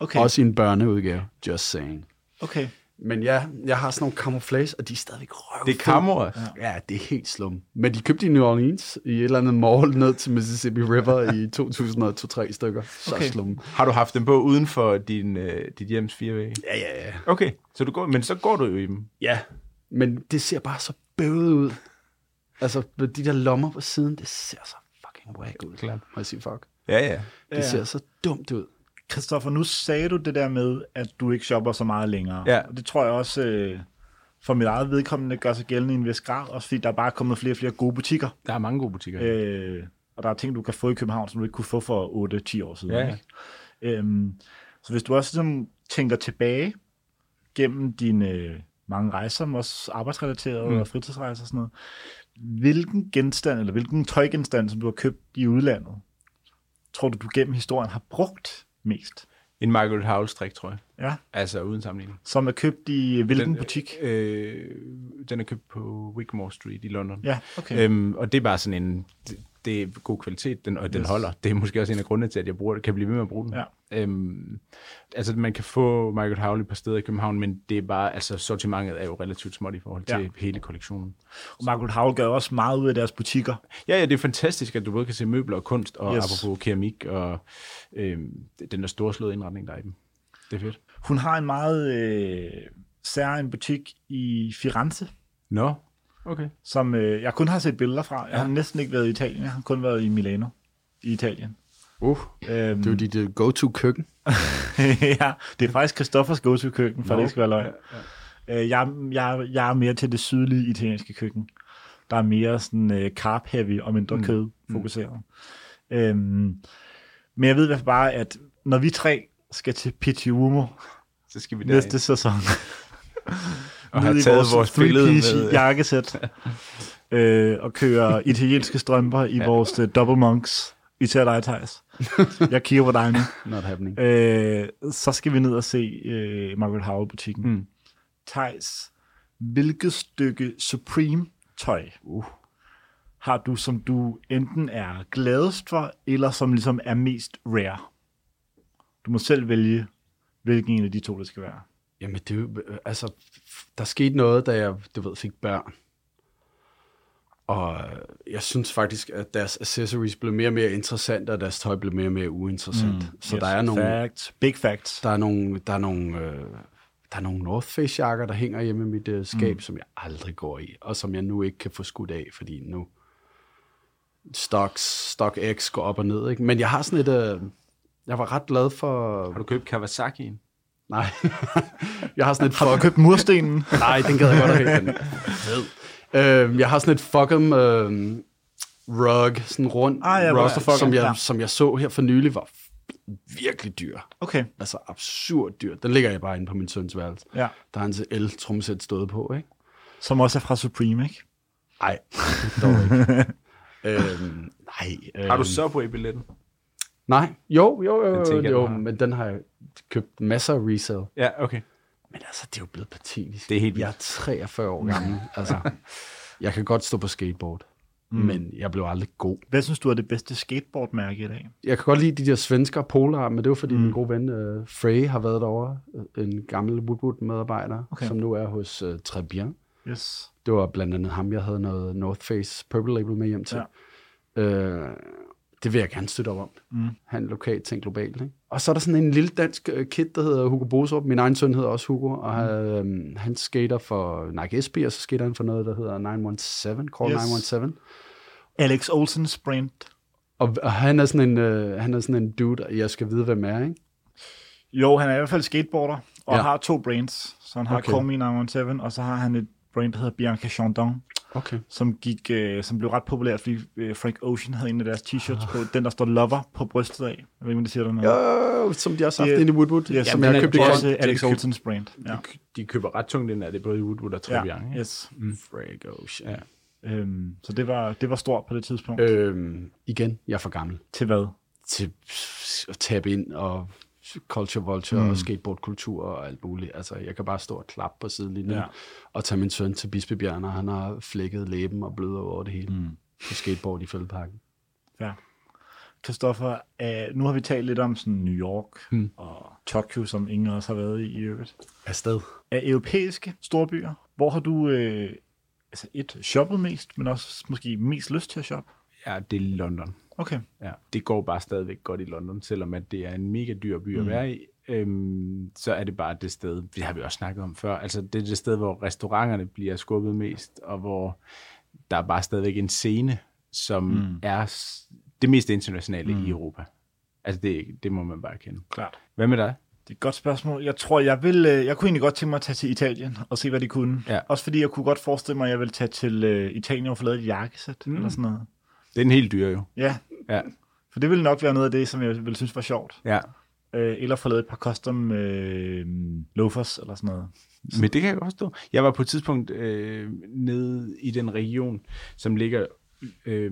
Okay. Også i en børneudgave. Just saying. okay. Men ja, jeg har sådan nogle camouflage, og de er stadigvæk røv. Det er kammer. Ja, det er helt slum. Men de købte i New Orleans i et eller andet mall ned til Mississippi River i [LAUGHS] 2002-3 stykker. Så Okay. slum. Har du haft dem på uden for din, øh, dit hjems fire vægge? Ja, ja, ja. Okay, så du går, men så går du jo i dem. Ja, men det ser bare så bøvet ud. Altså, de der lommer på siden, det ser så fucking whack ud. Klart. Må jeg sige fuck? Ja, ja. Det Ja. ser så dumt ud. Christoffer, nu sagde du det der med, at du ikke shopper så meget længere. Ja. Og det tror jeg også, øh, for mit eget vedkommende, gør sig gældende i en vis grad. Også fordi der er bare kommet flere og flere gode butikker. Der er mange gode butikker. Øh, og der er ting, du kan få i København, som du ikke kunne få for 8-10 år siden. Ja, ja. Ikke? Øhm, så hvis du også sådan, tænker tilbage gennem dine øh, mange rejser, men også arbejdsrelaterede mm. og fritidsrejser og sådan noget, hvilken genstand, eller hvilken tøjgenstand, som du har købt i udlandet, tror du, du gennem historien har brugt mest? En Margaret Howell strik, tror jeg. Ja, Altså uden sammenligning. som er købt i hvilken Den, butik? Øh, den er købt på Wigmore Street i London. Ja, okay. Øhm, og det er bare sådan en... Det, det er god kvalitet, den, og den Yes. holder. Det er måske også en af grundene til, at jeg bruger det, kan blive ved med at bruge den. Ja. Øhm, altså, man kan få Howell et par steder i København, men det er bare... Altså, sortimentet er jo relativt småt i forhold til Ja. hele kollektionen. Og Margaret Howell gør også meget ud af deres butikker. Ja, ja, det er fantastisk, at du både kan se møbler og kunst, og Yes. apropos keramik, og øhm, den der storslåede indretning, der er i dem. Det er fedt. Hun har en meget øh, særlig butik i Firenze, Nå, okay. som øh, jeg kun har set billeder fra. Jeg har næsten ikke været i Italien, jeg har kun været i Milano i Italien. Uh, Øhm, det er jo dit uh, go-to køkken. [LAUGHS] ja, det er faktisk Christoffers go-to-køkken, for Nå. det ikke skal være løgn. Øh, jeg, jeg, jeg er mere til det sydlige italienske køkken. Der er mere sådan uh, carb-heavy og mindre Mm. kød fokuseret. Øhm, men jeg ved i hvert fald bare, at når vi tre skal til Pichiumo Så skal vi næste sæson, [LAUGHS] og ned i taget vores billede three-piece med. jakkesæt, øh, og køre italienske strømper i Ja. vores uh, double monks, i til dig, Thijs. Jeg kigger på dig nu. [LAUGHS] Not happening. Øh, så skal vi ned og se øh, Margaret Howell-butikken. Mm. Thijs, hvilket stykke Supreme-tøj Uh. har du, som du enten er gladest for, eller som ligesom er mest rare? Du må selv vælge, hvilken en af de to det skal være. Jamen, det altså, der skete noget, da jeg, du ved, fik børn. Og jeg synes faktisk, at deres accessories blev mere og mere interessante, og deres tøj blev mere og mere uinteressant. Mm, så Yes. der er nogle, Facts. Big facts. der er nogle, der er nogle, øh, der er nogle North Face jakker, der hænger hjemme i mit øh, skab, mm. som jeg aldrig går i, og som jeg nu ikke kan få skudt af, fordi nu Stocks, Stock X går op og ned, ikke? Men jeg har sådan et, øh, jeg var ret glad for, Har du købt Kawasaki'en? Nej, [LAUGHS] jeg har sådan et Har du købt murstenen? [LAUGHS] nej, den gad jeg godt have, den er [LAUGHS] fed. Øh, jeg har sådan et fuckum øh, rug, sådan en rund Ah, ja, rug, Roster som, jeg, ja. som jeg så her for nylig, var virkelig dyr. Okay, Altså absurd dyr. Den ligger jeg bare inde på min søns værelse. ja. Der er hans el-trommesæt stået på, ikke? Som også er fra Supreme, ikke? Nej, dog ikke. øhm, nej. Øhm, Har du Subway-billetten? Nej, jo, jo, jo, Den jo, jo har. men den har jeg købt masser af resale. Ja, okay. Men altså, det er jo blevet patetisk. Det er helt Jeg er 43 år gammel. [LAUGHS] altså, jeg kan godt stå på skateboard, mm. men jeg blev aldrig god. Hvad synes du er det bedste skateboardmærke i dag? Jeg kan godt lide de der svensker Polar, men det var fordi mm. min gode ven uh, Frey har været derovre, øh, en gammel Woodwood-medarbejder, Okay. som nu er hos uh, Trebien. Yes. Det var blandt andet ham, jeg havde noget North Face Purple Label med hjem til. Ja. Øh, det vil jeg gerne støtte op om. Mm. Han lokalt, tænk globalt. Ikke? Og så er der sådan en lille dansk øh, kid, der hedder Hugo Bosup. Min egen søn hedder også Hugo, og han, øh, han skater for Nike SB, og så skater han for noget, der hedder 917, Call Yes. yes. 917. Alex Olsen Sprint. Og, og han, er sådan en, øh, han er sådan en dude, jeg skal vide, hvem er, ikke? Jo, han er i hvert fald skateboarder, og Ja. har to brands. Så han har. Okay. Call Me 917, og så har han et brand, der hedder Bianca Chandon, Okay. som, gik, øh, som blev ret populært, fordi øh, Frank Ocean havde en af deres t-shirts på, den der står Lover på brystet af. Jeg ved ikke, om det siger dig noget. Jo, som de også har Det- haft inde i Woodwood. Ja, som Jamen, jeg købte købte også. Alex Olsens brand. Ja. De, køber ret tungt ind af det, både i Woodwood og Trevian. Ja, ikke? yes. Frag Ocean. Ja. Øhm, så det var, det var stort på det tidspunkt. Ja. Øhm, igen, jeg er for gammel. Til hvad? til at tabe ind og culture vulture mm. og skateboardkultur og alt muligt. Altså, jeg kan bare stå og klappe på sidelinjen Ja. og tage min søn til Bispebjerg, og han har flækket læben og bløder over det hele mm. på skateboard i fældeparken. Ja. Christoffer, øh, nu har vi talt lidt om sådan New York hmm. og Tokyo, som ingen af os har været i i øvrigt. Afsted. Af europæiske storbyer, hvor har du øh, altså et shoppet mest, men også måske mest lyst til at shoppe? Ja, det er London. Okay. Ja, det går bare stadigvæk godt i London, selvom at det er en mega dyr by at være i. Øhm, så er det bare det sted, det har vi også snakket om før, altså det er det sted, hvor restauranterne bliver skubbet mest, og hvor der er bare stadigvæk en scene, som mm. er det mest internationale mm. i Europa. Altså det, det må man bare kende. Klart. Hvad med dig? Det er et godt spørgsmål. Jeg tror, jeg vil, øh, jeg kunne egentlig godt tænke mig at tage til Italien og se, hvad de kunne. Ja. Også fordi jeg kunne godt forestille mig, at jeg vil tage til øh, Italien og få lavet et jakkesæt mm. eller sådan noget. Det er en helt dyr jo. Ja, Ja, for det ville nok være noget af det, som jeg ville synes var sjovt. ja. Øh, eller få lavet et par custom øh, loafers eller sådan noget. Men det kan jeg godt stå. Jeg var på et tidspunkt øh, nede i den region, som ligger øh,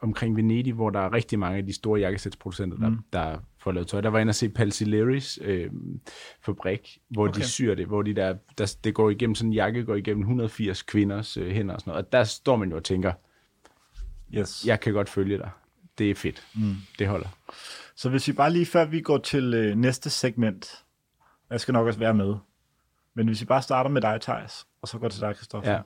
omkring Venedig, hvor der er rigtig mange af de store jakkesætsproducenter, der, mm. der får lavet tøj. Der var inde og se Palsileris øh, fabrik, hvor. Okay. de syr det, hvor de der, der, det går igennem, sådan en jakke går igennem 180 kvinders øh, hænder og sådan noget. Og der står man jo og tænker, Yes. jeg kan godt følge dig. Det er fedt. Mm. Det holder. Så hvis vi bare lige før vi går til øh, næste segment, jeg skal nok også være med, men hvis vi bare starter med dig, Thijs, og så går til dig, Kristoffer. Ja.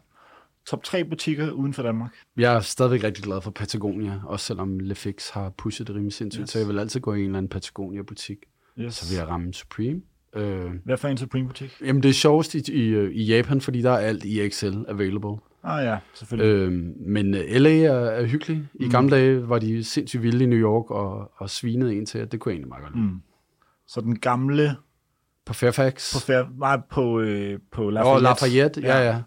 Top tre butikker uden for Danmark. Jeg er stadigvæk rigtig glad for Patagonia, også selvom Lefix har pushet det rimelig sindssygt, Yes. yes. så jeg vil altid gå i en eller anden Patagonia-butik. Yes. Så vil jeg ramme Supreme. Øh, Hvad for en Supreme-butik? jamen det er sjovest i, i, i Japan, fordi der er alt i XL available. Ah ja, selvfølgelig. Øhm, men øh, LA er, er hyggelig. I gamle dage var de sindssygt vilde i New York og, og svinede en til, og det kunne jeg egentlig meget godt lide. Mm. Så den gamle På Fairfax. på, fair, nej, på, øh, på Lafayette. og Lafayette, ja, ja.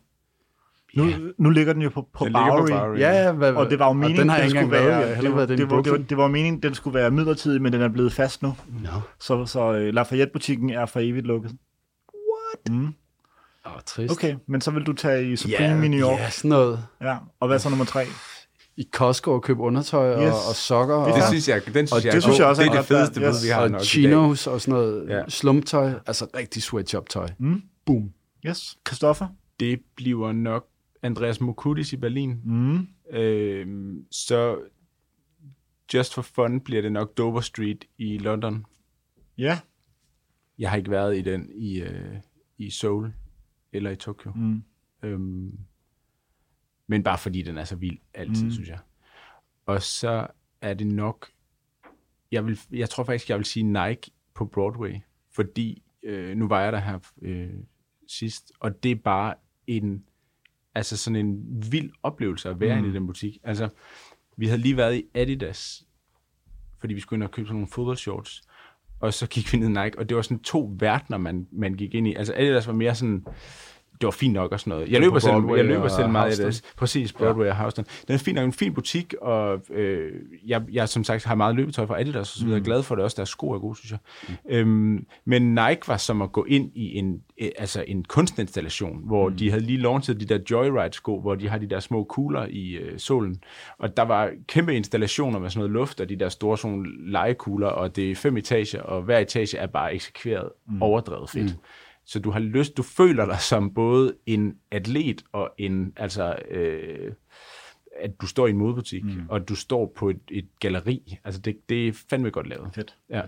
Nu, nu ligger den jo på, på Den ligger på Bowery. Bowery. Ja, ja, hvad, Og det var jo meningen, den har den skulle været. være, Jeg har heller det, været den det, var, det, var, det var meningen, den skulle være midlertidig, men den er blevet fast nu. Nå, Så, så øh, Lafayette-butikken er for evigt lukket. Åh, trist. Okay, men så vil du tage i Supreme i New York. Ja, sådan noget. Ja. Og hvad så nummer tre? I Costco og købe undertøj Yes. og, og sokker og, Det synes jeg, den synes det jeg, er synes jeg også er det er det fedeste bud, vi har og nok i dag. chinos og sådan noget Ja. slumtøj. Altså rigtig sweatshop-tøj. Mm. Boom. Yes. Christoffer? Det bliver nok Andreas Mokudis i Berlin. Mm. Øhm, så just for fun bliver det nok Dover Street i London. Ja. Jeg har ikke været i den i, øh, i Seoul eller i Tokyo. Mm. Øhm, men bare fordi den er så vild altid, Mm. synes jeg. Og så er det nok... Jeg, vil, jeg tror faktisk, jeg vil sige Nike på Broadway. Fordi øh, nu var jeg der her øh, sidst, og det er bare en altså sådan en vild oplevelse at være mm. i den butik. Altså, vi havde lige været i Adidas, fordi vi skulle ind og købe sådan nogle fodboldshorts. Og så gik vi ned i Nike, og det var sådan to verdener, man, man gik ind i. Altså Adidas var mere sådan, det var fint nok og sådan noget. Jeg løber selv, jeg løber selv meget i. Adidas. Præcis, Broadway ja. og Houston. Den er fint nok, en fin butik, og øh, jeg, jeg som sagt har meget løbetøj fra Adidas, og så videre. Mm. glad for det også, deres sko er gode, synes jeg. Mm. Øhm, men Nike var som at gå ind i en, øh, altså en kunstinstallation, hvor mm. de havde lige launchet de der Joyride-sko, hvor de har de der små kugler i øh, solen. Og der var kæmpe installationer med sådan noget luft, og de der store sådan legekugler, og det er fem etager, og hver etage er bare eksekveret mm. overdrevet fedt. Mm. Så du har lyst, du føler dig som både en atlet og en, altså, øh, at du står i en modebutik, mm. og du står på et, et galeri. Altså, det, det er fandme godt lavet. Fedt. Ja.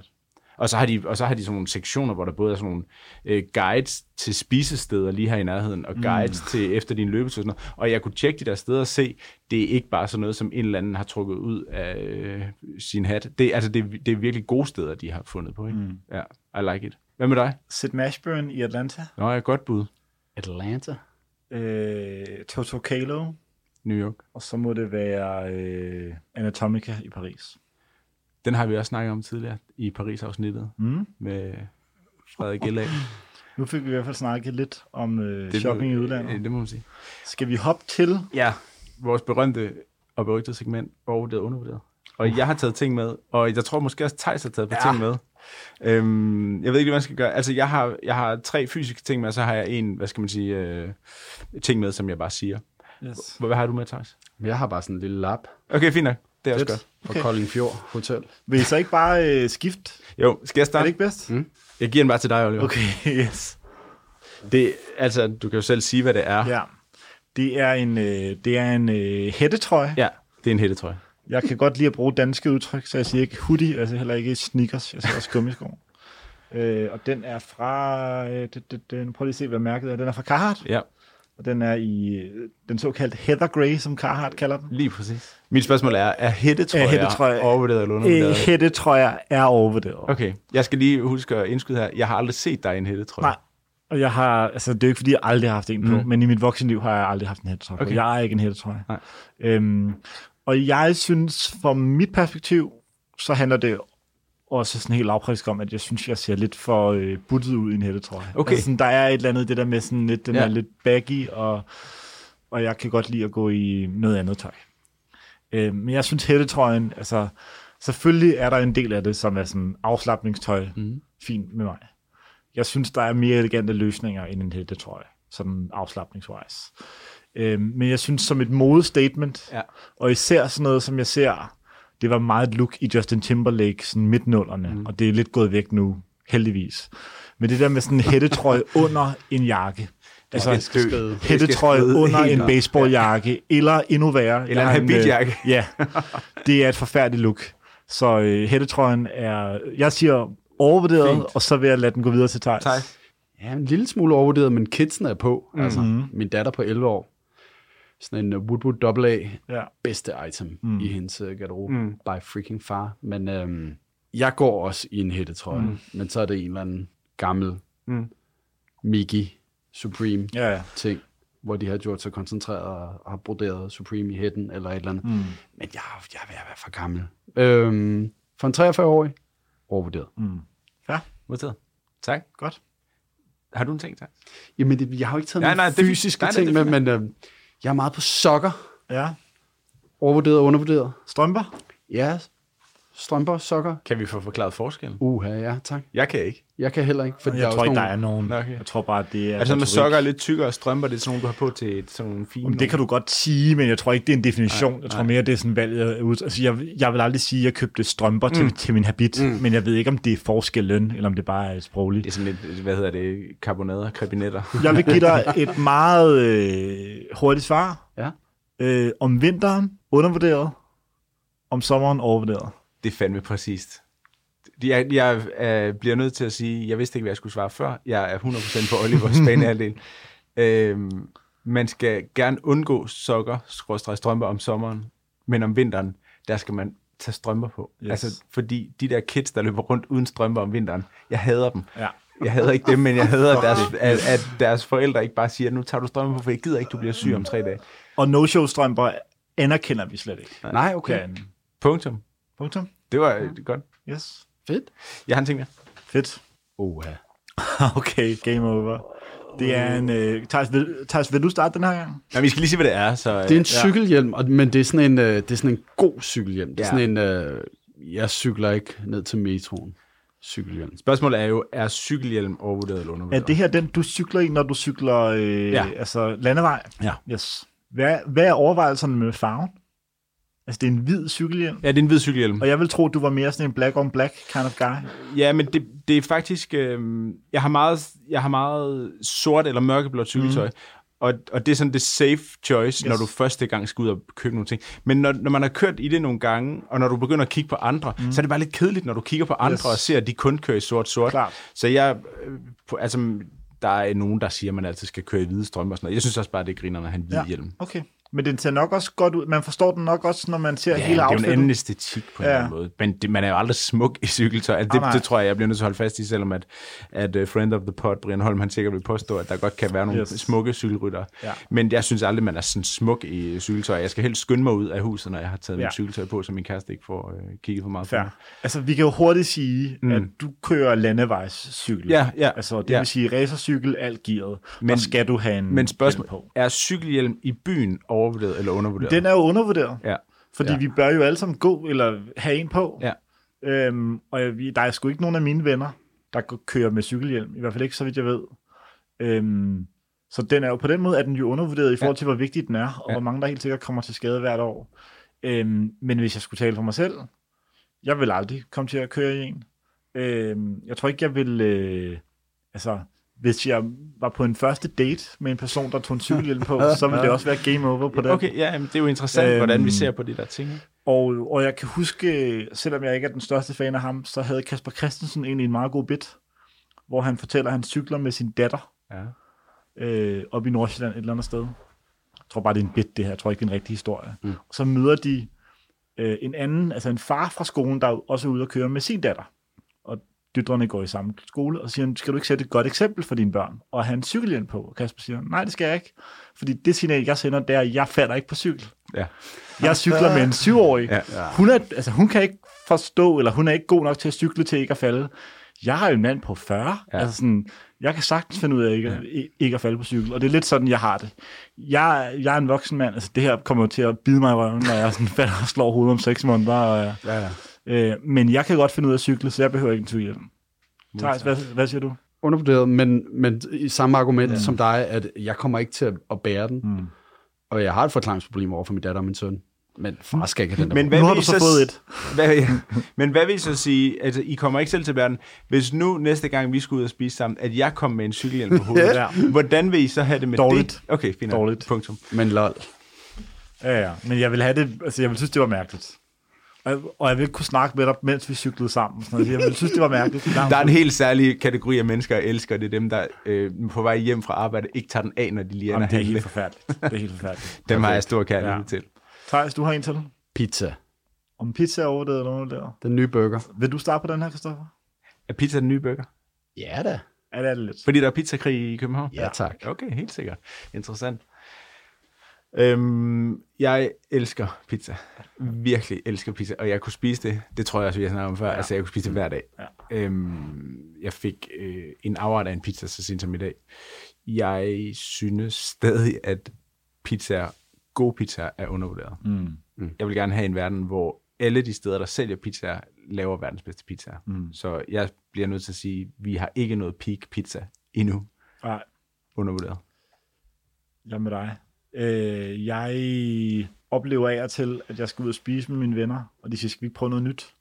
Og så, har de, og så har de sådan nogle sektioner, hvor der både er sådan nogle øh, guides til spisesteder lige her i nærheden, og guides mm. til efter din løbetur. og Sådan noget. Og jeg kunne tjekke de der steder og se, det er ikke bare sådan noget, som en eller anden har trukket ud af øh, sin hat. Det, altså, det, det er virkelig gode steder, de har fundet på. Ikke? Mm. Ja, I like it. Hvad med dig? Sid Mashburn i Atlanta. Nå, jeg godt bud. Atlanta. Øh, Toto Kalo. New York. Og så må det være øh, Anatomica i Paris. Den har vi også snakket om tidligere i Paris-afsnittet Mm. med Frederik Gillag. [LAUGHS] Nu fik vi i hvert fald snakket lidt om øh, shopping i udlandet. Det, det må man sige. Skal vi hoppe til? Ja, vores berømte og berygtede segment, og undervurderet. Og jeg har taget ting med, og jeg tror måske også, Thijs har taget et par Ja. ting med. Øhm, jeg ved ikke, hvad man skal gøre. Altså, jeg har, jeg har tre fysiske ting med, og så har jeg en, hvad skal man sige, øh, ting med, som jeg bare siger. Yes. Hvad, hvad har du med, Thijs? Jeg har bare sådan en lille lap Okay, fint nok. Det er også Fedt. godt. fra Okay. Kolding Fjord Hotel. Vil I så ikke bare øh, skifte? Jo, skal jeg Er starte? det ikke bedst? Mm. Jeg giver den bare til dig, Oliver. Okay, [LAUGHS] yes. Det, altså, du kan jo selv sige, hvad det er. Ja. Det er en, øh, det er en øh, hættetrøje. ja det er en hættetrøje. Jeg kan godt lide at bruge danske udtryk, så jeg siger ikke hoodie, altså heller ikke sneakers, jeg siger også gummisko. øh, og den er fra, øh, det, det, det, prøv lige at se, hvad mærket er. Den er fra Carhartt, Ja, og den er i øh, den såkaldte Heather Grey, som Carhartt kalder den. lige præcis. Mit spørgsmål er, er hættetrøjer, Er hættetrøjer- overvurderet eller Øh, undervurderet? hættetrøjer er overvurderet. Okay, jeg skal lige huske at indskyde her. Jeg har aldrig set dig i en hættetrøje. Nej. Og jeg har, altså det er jo ikke fordi, jeg aldrig har haft en på, Mm. men i mit voksenliv har jeg aldrig haft en hættetrøje. Okay. Jeg er ikke en hættetrøje. Nej. Øhm, og jeg synes, fra mit perspektiv, så handler det også sådan helt lavpraktisk om, at jeg synes, jeg ser lidt for øh, buttet ud i en hættetrøje. Okay. Altså, sådan, der er et eller andet, det der med sådan lidt, den Ja. er lidt baggy, og, og jeg kan godt lide at gå i noget andet tøj. Øh, men jeg synes, hættetrøjen, altså selvfølgelig er der en del af det, som er sådan afslappningstøj, Mm. fint med mig. Jeg synes, der er mere elegante løsninger end en hættetrøje, sådan afslappningswise. Øhm, men jeg synes, som et modestatement, Ja. og især sådan noget, som jeg ser, det var meget et look i Justin Timberlake, sådan midtnullerne, mm. og det er lidt gået væk nu, heldigvis. Men det der med sådan en hættetrøje [LAUGHS] under en jakke, altså skride. hættetrøje under en baseballjakke, ja. eller endnu værre. Eller en habitjakke. øh, [LAUGHS] Ja, [LAUGHS] det er et forfærdeligt look. Så øh, hættetrøjen er, jeg siger overvurderet, Fint. og så vil jeg lade den gå videre til Thijs. Thijs? Ja, en lille smule overvurderet, men kidsen er på. Mm. Altså, Mhm. min datter på 11 år. Sådan en uh, Woodwood AA. Ja. Bedste item mm. i hendes uh, garderobe. Mm. By freaking far. Men øhm, jeg går også i en hættetrøje. Mm. Men så er det en eller anden gammel Mm. Mickey Supreme Ja, ja. ting. hvor de har gjort sig koncentreret og har broderet Supreme i hætten eller et eller andet. Mm. Men jeg, jeg er ved at være for gammel. Øhm, for en 43-årig, overvurderet. Mm. Ja, Modtaget. Tak. godt. Har du en ting, tak? Jamen, det, jeg har jo ikke taget nej, nej, det fysiske Nej, nej, ting det er med, men øh, jeg er meget på sokker. Ja, Overvurderet og undervurderet. strømper. Ja, strømper, sokker. Kan vi få forklaret forskellen? Uha, ja, tak. Jeg kan ikke. Jeg kan heller ikke, for Jeg tror ikke, der er nogen. Okay. Jeg tror bare, det er... Altså, med sokker er lidt tykkere og strømper, det er sådan nogle, du har på til et- sådan nogle fine... Jamen, det kan du godt sige, men jeg tror ikke, det er en definition. jeg tror mere, det er sådan valget ud. Altså, jeg, jeg vil aldrig sige, at jeg købte strømper mm. til, til min habit, mm. men jeg ved ikke, om det er forskellen, eller om det bare er sprogligt. Det er sådan lidt, hvad hedder det, karbonader, krebinetter. Jeg vil give dig [LAUGHS] et meget øh, hurtigt svar. Ja. Øh, om vinteren, undervurderet. Om sommeren, overvurderet. Det er fandme præcist. Jeg, jeg øh, bliver nødt til at sige, jeg vidste ikke, hvad jeg skulle svare før. Jeg er 100% på Olivers [LAUGHS] banehalvdel. øhm, man skal gerne undgå sokker, skråstrej strømper om sommeren, men om vinteren, der skal man tage strømper på. Yes. Altså, fordi de der kids, der løber rundt uden strømper om vinteren, jeg hader dem. Ja. Jeg hader ikke dem, men jeg hader, [LAUGHS] deres, at, at deres forældre ikke bare siger, nu tager du strømper på, for jeg gider ikke, du bliver syg om tre dage. Og no-show-strømper anerkender vi slet ikke. Nej, okay. Kan. Punktum. Punktum. Det var øh, godt. Yes. Fedt. Jeg har en ting mere. Fedt. Uha. [LAUGHS] okay, game over. Det er en... Øh, Thijs, vil, Thijs, vil du starte den her gang? Ja, vi skal lige se, hvad det er. Så, Det er en cykelhjelm, og, men det er sådan en, øh, det er sådan en god cykelhjelm. Det er Ja. sådan en, øh, jeg cykler ikke ned til metroen. Cykelhjelm. Spørgsmålet er jo, er cykelhjelm overvurderet eller Er undervurderet? det her den, du cykler i, når du cykler øh, Ja. altså landevej? Ja. Yes. Hvad, hvad er overvejelserne med farven? Altså, det er en hvid cykelhjelm. Ja, det er en hvid cykelhjelm. Og jeg vil tro, du var mere sådan en black on black kind of guy. Ja, men det, det er faktisk... Øh, jeg, har meget, jeg har meget sort eller mørkeblåt cykeltøj. Mm. Og, og det er sådan det safe choice, yes. når du første gang skal ud og købe nogle ting. Men når, når man har kørt i det nogle gange, og når du begynder at kigge på andre, mm. så er det bare lidt kedeligt, når du kigger på andre Yes. og ser, at de kun kører i sort-sort. Så jeg... Øh, på, altså, der er nogen, der siger, at man altid skal køre i hvide strømper og sådan noget. Jeg synes også bare, det er griner, at have en hvid ja. hjelm. Okay. Men den ser nok også godt ud. Man forstår den nok også, når man ser Ja, hele det er jo en anden æstetik på en Ja. eller anden måde. Men det, man er jo aldrig smuk i cykeltøj. Altså, Ah, nej. det, det tror jeg, jeg bliver nødt til at holde fast i, selvom at, at uh, friend of the pod, Brian Holm, han sikkert vil påstå, at der godt kan være nogle Yes. smukke cykelrytter. Ja. Men jeg synes aldrig, man er sådan smuk i cykeltøj. Jeg skal helst skynde mig ud af huset, når jeg har taget Ja. mit cykeltøj på, så min kæreste ikke får uh, kigget for meget på Fair. mig. Altså, vi kan jo hurtigt sige, mm. at du kører landevejscykel. Ja, ja, Altså, det ja. vil sige racercykel, alt gearet. Men, og skal du have en Men spørgsmål, på. er cykelhjelm i byen overvurderet eller undervurderet? Den er jo undervurderet. Ja. Fordi Ja. vi bør jo alle sammen gå, eller have en på. Ja. Øhm, og jeg, der er sgu ikke nogen af mine venner, der kører med cykelhjelm. I hvert fald ikke, så vidt jeg ved. Øhm, så den er jo på den måde, er den jo undervurderet i forhold til, hvor vigtig den er, og Ja. hvor mange der helt sikkert kommer til skade hvert år. Øhm, men hvis jeg skulle tale for mig selv, jeg vil aldrig komme til at køre i en. Øhm, jeg tror ikke, jeg vil... Øh, altså, hvis jeg var på en første date med en person, der tog en cykelhjelm på, så ville det også være game over på den. Okay, ja, jamen, det er jo interessant, Øhm, øhm, hvordan vi ser på de der ting. Og, og jeg kan huske, selvom jeg ikke er den største fan af ham, så havde Kasper Christensen egentlig en meget god bit, hvor han fortæller, at han cykler med sin datter Ja. øh, op i Nordsjælland et eller andet sted. Jeg tror bare, det er en bit, det her. Jeg tror ikke, det er en rigtig historie. Mm. Og så møder de øh, en anden, altså en far fra skolen, der er også ude at køre med sin datter. Døtrene går i samme skole, og siger, han, skal du ikke sætte et godt eksempel for dine børn? Og have en cykelhjelm på. Og Kasper siger, nej, det skal jeg ikke. Fordi det signal, jeg sender, det er, at jeg falder ikke på cykel. ja. Jeg cykler med en syvårig. Ja. Hun, er, altså, hun kan ikke forstå, eller hun er ikke god nok til at cykle til ikke at falde. Jeg har jo en mand på 40. Ja. Altså sådan, jeg kan sagtens finde ud af ikke, ja. ikke at falde på cykel. Og det er lidt sådan, jeg har det. Jeg, jeg er en voksen mand. Altså, det her kommer jo til at bide mig i røven, når jeg sådan [LAUGHS] falder og slår hovedet om seks måneder. Og, jeg- Ja, ja. Øh, men jeg kan godt finde ud af at cykle, så jeg behøver ikke en cykelhjelm. Thijs, hvad, hvad siger du? Undervurderet, men, men i samme argument ja. som dig, at jeg kommer ikke til at, at bære den. Mm. Og jeg har et forklaringsproblem over for min datter og min søn. Men far skal ikke have den der Men hvad Nu har vil du I så fået et. [LAUGHS] Hvad, ja. Men hvad vil I så sige, altså I kommer ikke selv til verden, hvis nu næste gang vi skal ud og spise sammen, at jeg kommer med en cykelhjelm på hovedet, [LAUGHS] Ja. hvordan vil I så have det med Dårligt. det? Okay, fint. Dårligt. Punktum. Men lol. Ja, ja. Men jeg vil have det, altså jeg vil synes, det var mærkeligt. Og, og jeg vil ikke kunne snakke med dig, mens vi cyklede sammen. Sådan noget. Jeg vil synes, det var mærkeligt. Der er en helt særlig kategori af mennesker, jeg elsker. Det er dem, der øh, på vej hjem fra arbejde ikke tager den af, når de lige ender Jamen, det er helt forfærdeligt. Det er helt forfærdeligt. [LAUGHS] Dem har jeg stor kærlighed Ja. til. Thijs, du har en til. Pizza. Om pizza er overvurderet eller undervurderet. Den nye burger. Vil du starte på den her, Christoffer? Er pizza den nye burger? Ja da. Ja, det er det lidt. Fordi der er pizzakrig i København? Ja, tak. Okay, helt sikkert. Interessant. Øhm, jeg elsker pizza. Virkelig elsker pizza. Og jeg kunne spise det. Det tror jeg også, vi har snakket om før. Ja. Altså, jeg kunne spise det hver dag. Ja. Øhm, jeg fik øh, en afret af en pizza så sent som i dag. Jeg synes stadig, at pizza, god pizza er undervurderet. Mm. Jeg vil gerne have en verden, hvor alle de steder, der sælger pizza, laver verdens bedste pizza. Mm. Så jeg bliver nødt til at sige, at vi har ikke noget peak pizza endnu. Nej, Undervurderet. jeg er med dig. Øh, jeg oplever af og til, at jeg skal ud og spise med mine venner, og de siger, skal vi ikke prøve noget nyt?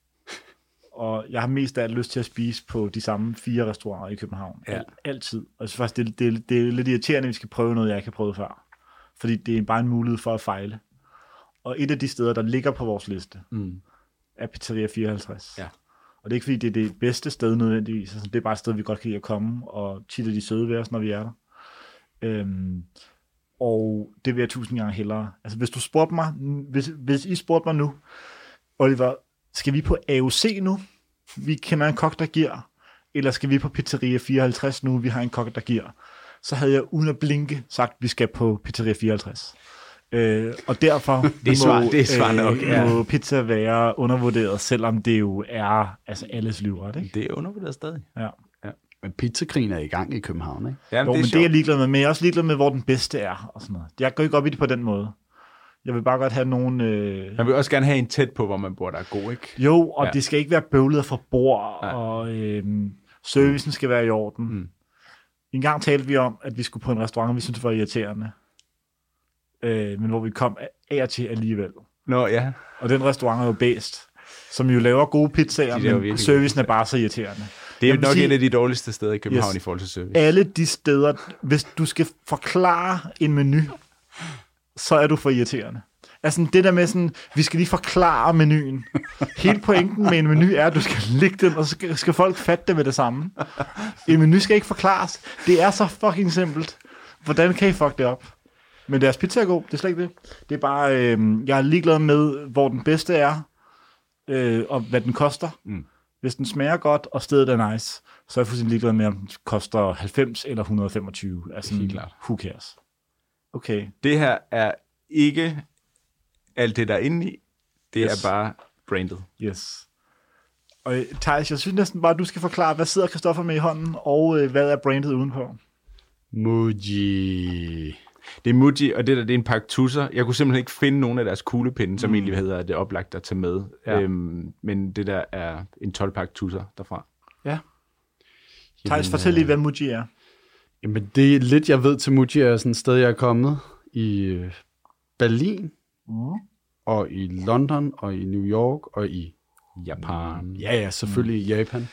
[LAUGHS] Og jeg har mest af alt lyst til at spise på de samme fire restauranter i København. Ja. Al- altid. Og synes faktisk, det, er- det, er- det er lidt irriterende, at vi skal prøve noget, jeg ikke har prøvet før. Fordi det er bare en mulighed for at fejle. Og et af de steder, der ligger på vores liste, Mm. er Pizzeria 54. Ja. Og det er ikke fordi, det er det bedste sted nødvendigvis. Altså, det er bare et sted, vi godt kan lide at komme, og tit er de søde ved os, når vi er der. Øhm, og det vil jeg tusind gange hellere. Altså, hvis du spurgte mig, hvis, hvis I spurgte mig nu, Oliver, skal vi på AOC nu? Vi kender en kok, der giver. Eller skal vi på Pizzeria 54 nu? Vi har en kok, der giver. Så havde jeg uden at blinke sagt, at vi skal på Pizzeria 54. Øh, og derfor [LAUGHS] Det er svar- det er svar nok, ja. må pizza være undervurderet, selvom det jo er altså alles livret, ikke? Det er undervurderet stadig. Ja. Men pizzakrigen er i gang i København, ikke? Ja, Jo, men det er jeg ligeglad med, men jeg er også ligeglad med, hvor den bedste er, og sådan noget. Jeg går ikke op i det på den måde. Jeg vil bare godt have nogen... Øh... Man vil også gerne have en tæt på, hvor man bor, der er god, ikke? Jo, og Ja. det skal ikke være bøvlet fra bord, Nej. og øh, servicen skal være i orden. Mm. En gang talte vi om, at vi skulle på en restaurant, vi syntes var irriterende. Øh, men hvor vi kom af og til alligevel. Nå, ja. Og den restaurant er jo bedst, som jo laver gode pizzaer, De men servicen er bare så irriterende. Det er nok sige- en af de dårligste steder i København Yes. i forhold til service. alle de steder, hvis du skal forklare en menu, så er du for irriterende. Altså det der med sådan, vi skal lige forklare menuen. Hele pointen med en menu er, at du skal lægge den, og så skal, skal folk fatte det med det samme. En menu skal ikke forklares. Det er så fucking simpelt. Hvordan kan I fuck det op? Men deres pizza er god, det er slet ikke det. Det er bare, øh, jeg er ligeglad med, hvor den bedste er, øh, og hvad den koster. Mm. Hvis den smager godt, og stedet er nice, så er jeg fuldstændig ligeglad med, om den koster 90 eller 125. Altså, Helt klart. who cares? Okay, Det her er ikke alt det, der er inde i. Det Yes. er bare branded. yes. Og øh, Thijs, jeg synes næsten bare, at du skal forklare, hvad sidder Christoffer med i hånden, og øh, hvad er brandet udenpå? Muji. Det er Muji, og det der, det er en pakke tusser. Jeg kunne simpelthen ikke finde nogen af deres kuglepinde, som egentlig hedder det oplagt at tage med. Ja. Øhm, men det der er en 12-pakke tusser derfra. Ja. Thijs, fortæl lige, hvad Muji er. Jamen, det er lidt, jeg ved til Muji er sådan et sted, jeg er kommet i øh, Berlin, Mm. og i London, og i New York, og i Japan. Ja, ja, selvfølgelig i Japan.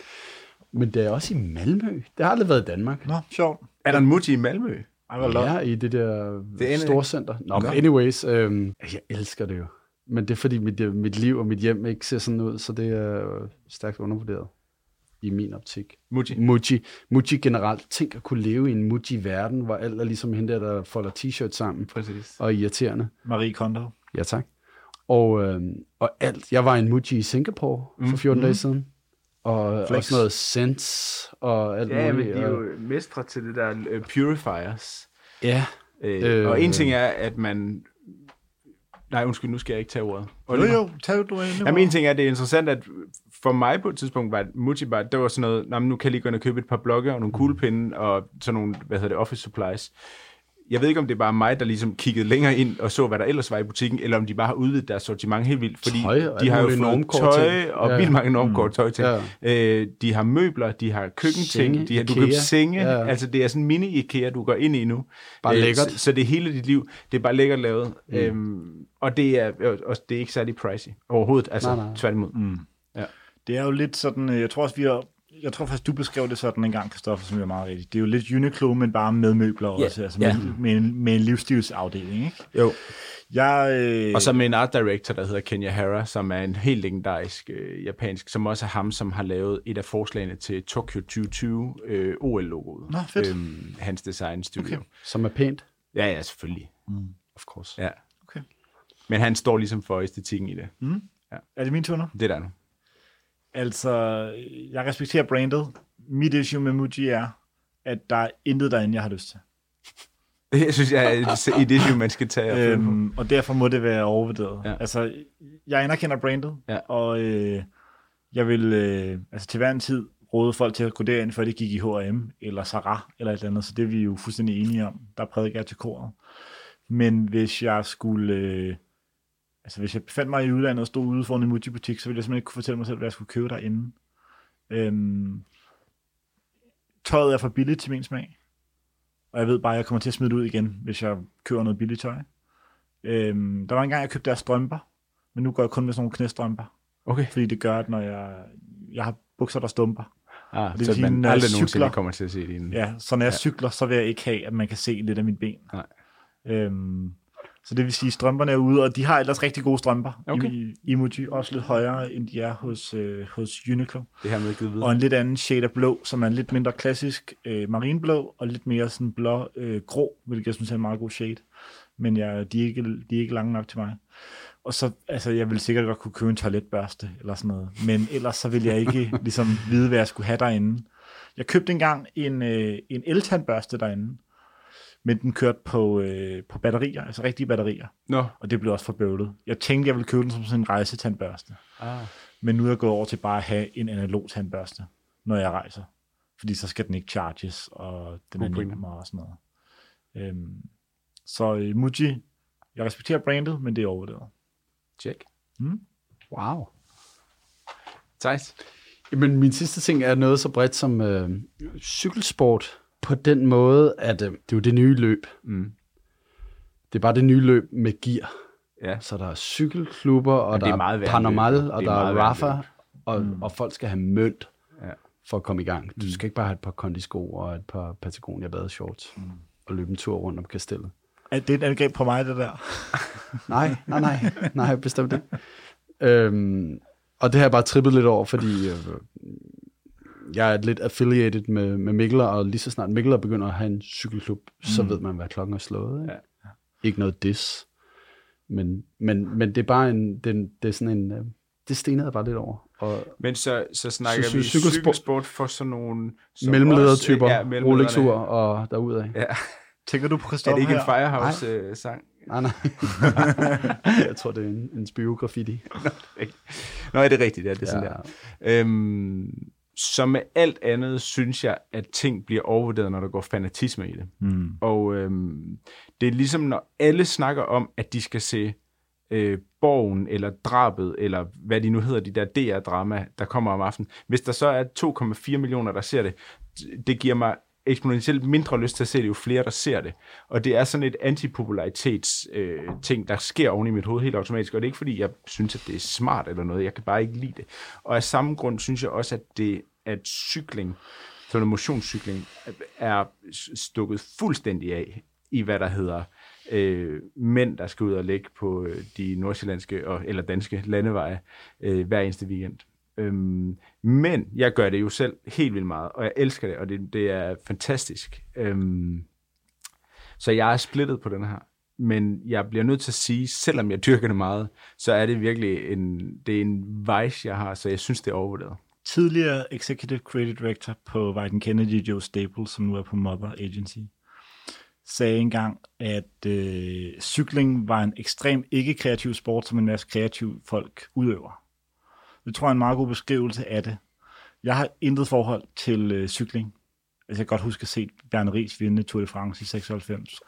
Men det er også i Malmø. Det har aldrig været i Danmark. Nå, sjovt. Er der en Muji i Malmø? Ej, hvor ja. I det der Det en- storcenter. Nå, men anyways, øhm, jeg elsker det jo. Men det er fordi, mit, øh, mit liv og mit hjem ikke ser sådan ud, så det er øh, stærkt undervurderet i min optik. Muji. Muji, Muji generelt. Tænk at kunne leve i en Muji-verden, hvor alt er ligesom hende der, der folder t-shirts sammen Præcis. og er irriterende. Marie Kondo. Ja, tak. Og, øhm, og alt. Jeg var i en Muji i Singapore for Mm, 14 mm. dage siden. Og Flex. også noget Sense og alt Ja, men muligt. de er og- jo mestre til det der uh, purifiers. Ja, Øh, Øh. og en ting er, at man... Nej, undskyld, nu skal jeg ikke tage ordet. Jo, Oliver? jo, tag du ind. Jamen, en ting er, at det er interessant, at for mig på et tidspunkt var Muji bare, det var sådan noget, "Nå, men nu kan jeg lige gå ind og købe et par blokke og nogle kuglepinde og sådan nogle, hvad hedder det, office supplies. Jeg ved ikke, om det er bare mig, der ligesom kiggede længere ind og så, hvad der ellers var i butikken, eller om de bare har udvidet deres sortiment helt vildt, fordi Tøj de har jo fået tøj ting. og Ja. vildt mange normkort tøj til. Ja. Øh, de har møbler, de har køkkenting, Senge, de har, du kan senge, Ja. altså det er sådan en mini-IKEA, du går ind i nu. Bare Øh, lækkert. Så, så det er hele dit liv, det er bare lækkert lavet, mm. øhm, og det er, og det er ikke særlig pricey overhovedet, altså Nej, nej. tværtimod. Mm. Ja. Det er jo lidt sådan, øh, jeg tror også, vi har, jeg tror faktisk, du beskrev det sådan en gang, Kristoffer, som er meget rigtigt. Det er jo lidt Uniqlo, men bare med møbler Ja, også, altså ja. med, med, en, med en livsstilsafdeling, ikke? Jo. Jeg, øh, Og så med en art director, der hedder Kenya Hara, som er en helt legendarisk øh, japansk, som også er ham, som har lavet et af forslagene til Tokyo 2020 øh, OL-logoet. Nå, fedt. Øhm, hans design studio. Okay. Som er pænt. Ja, ja, selvfølgelig. Of course. Ja. Okay. Men han står ligesom for æstetikken i det. er det min tur nu? Det er der nu. Altså, jeg respekterer brandet. Mit issue med Muji er, at der er intet derinde, jeg har lyst til. [LAUGHS] Det synes jeg er et issue, man skal tage. Øhm, og derfor må det være overvurderet. Ja. Altså, jeg anerkender brandet, Ja. og øh, jeg vil øh, altså, til hver en tid råde folk til at gå derind, før de gik i H&M eller Sarah eller et eller andet, så det er vi jo fuldstændig enige om. Der prædiker jeg til koret. Men hvis jeg skulle... Øh, altså, hvis jeg befandt mig i udlandet og stod ude foran en Muji-butik, så ville jeg simpelthen ikke kunne fortælle mig selv, hvad jeg skulle købe derinde. Øhm, tøjet er for billigt til min smag. Og jeg ved bare, at jeg kommer til at smide det ud igen, hvis jeg køber noget billigt tøj. Øhm, der var en gang, jeg købte deres strømper, men nu går jeg kun med sådan nogle knæstrømper, Okay. fordi det gør, at når jeg, jeg har bukser, der stumper. Ah, det så sige, man aldrig nogensinde cykler- kommer til at se dine. Ja, så når jeg ja. cykler, så vil jeg ikke have, at man kan se lidt af mit ben. Nej. Øhm, så det vil sige, at strømperne er ude, og de har ellers rigtig gode strømper Okay. i, i Muji, også lidt højere, end de er hos, øh, hos Uniqlo. Det her med givet videre. Og en lidt anden shade af blå, som er en lidt mindre klassisk øh, marinblå, og lidt mere sådan blå øh, grå, hvilket jeg synes er en meget god shade. Men jeg, de, er ikke, de er ikke lange nok til mig. Og så, altså, jeg ville sikkert godt kunne købe en toiletbørste, eller sådan noget. Men ellers så ville jeg ikke [LAUGHS] ligesom vide, hvad jeg skulle have derinde. Jeg købte engang en, øh, en eltandbørste derinde, men den kørte på, øh, på batterier, altså rigtige batterier. Nå. Og det blev også for bøvlet. Jeg tænkte, jeg ville købe den som sådan en rejsetandbørste. Ah. Men nu er jeg gået over til bare at have en analog tandbørste, når jeg rejser. Fordi så skal den ikke charges, og den God er nemmere og sådan noget. Øhm, så øh, Muji, jeg respekterer brandet, men det er overvurderet. Check. Wow. Thijs? Jamen, min sidste ting er noget så bredt som øh, cykelsport på den måde, at øh, det er jo det nye løb. Mm. Det er bare det nye løb med gear. Ja. Så der er cykelklubber, og det der er er, meget Panamal, løb. og er der er Rafa, og, mm. og folk skal have mønt Ja. for at komme i gang. Du skal ikke bare have et par kondisko og et par Patagonia badeshorts mm. og løbe en tur rundt om kastellet. Er det et angreb på mig, det der? [LAUGHS] Nej, nej, nej, nej, bestemt ikke. Øhm, og det har jeg bare trippet lidt over, fordi øh, jeg er lidt affiliated med, med Mikler, og lige så snart Mikler begynder at have en cykelklub, mm. så ved man, hvad klokken er slået. Ikke, Ja. ikke noget dis. Men, men, men det er bare en, det, det er sådan en, øh, det stenede jeg bare lidt over. Og Men så, så snakker Så vi cy- cykelsport- cykelsport for sådan nogle... mellemledertyper, ja. Rolex-ur og derudad. Ja. Tænker du på Er Christoffer det ikke en her? Firehouse-sang? Nej, nej. [LAUGHS] jeg tror, det er en, en spyrograffiti. Nå, er det rigtigt? Ja, det er sådan Ja. der. Øhm, som med alt andet, synes jeg, at ting bliver overvurderet, når der går fanatisme i det. Mm. Og øhm, det er ligesom, når alle snakker om, at de skal se øh, Borgen, eller Drabet, eller hvad de nu hedder, de der DR-drama, der kommer om aftenen. Hvis der så er 2,4 millioner, der ser det, det giver mig eksponentielt mindre lyst til at se det, jo flere, der ser det. Og det er sådan et antipopularitets øh, ting, der sker oven i mit hoved helt automatisk. Og det er ikke, fordi jeg synes, at det er smart eller noget. Jeg kan bare ikke lide det. Og af samme grund synes jeg også, at, det, at cykling, sådan en motionscykling, er stukket fuldstændig af i, hvad der hedder øh, mænd, der skal ud og ligge på øh, de nordsjællandske og, eller danske landeveje øh, hver eneste weekend. Øhm, men jeg gør det jo selv helt vildt meget, og jeg elsker det, og det, det er fantastisk. Øhm, så jeg er splittet på den her. Men jeg bliver nødt til at sige, selvom jeg dyrker det meget, så er det virkelig en, det er en vice, jeg har, så jeg synes, det er overvurderet. Tidligere Executive Creative Director på Wyden Kennedy, Joe Staples, som nu er på Mother Agency, sagde engang, at øh, cykling var en ekstrem ikke-kreativ sport, som en masse kreative folk udøver. Det tror jeg er en meget god beskrivelse af det. Jeg har intet forhold til øh, cykling. Altså, jeg kan godt huske at se Bjarne Ries vinde Tour de France i 96.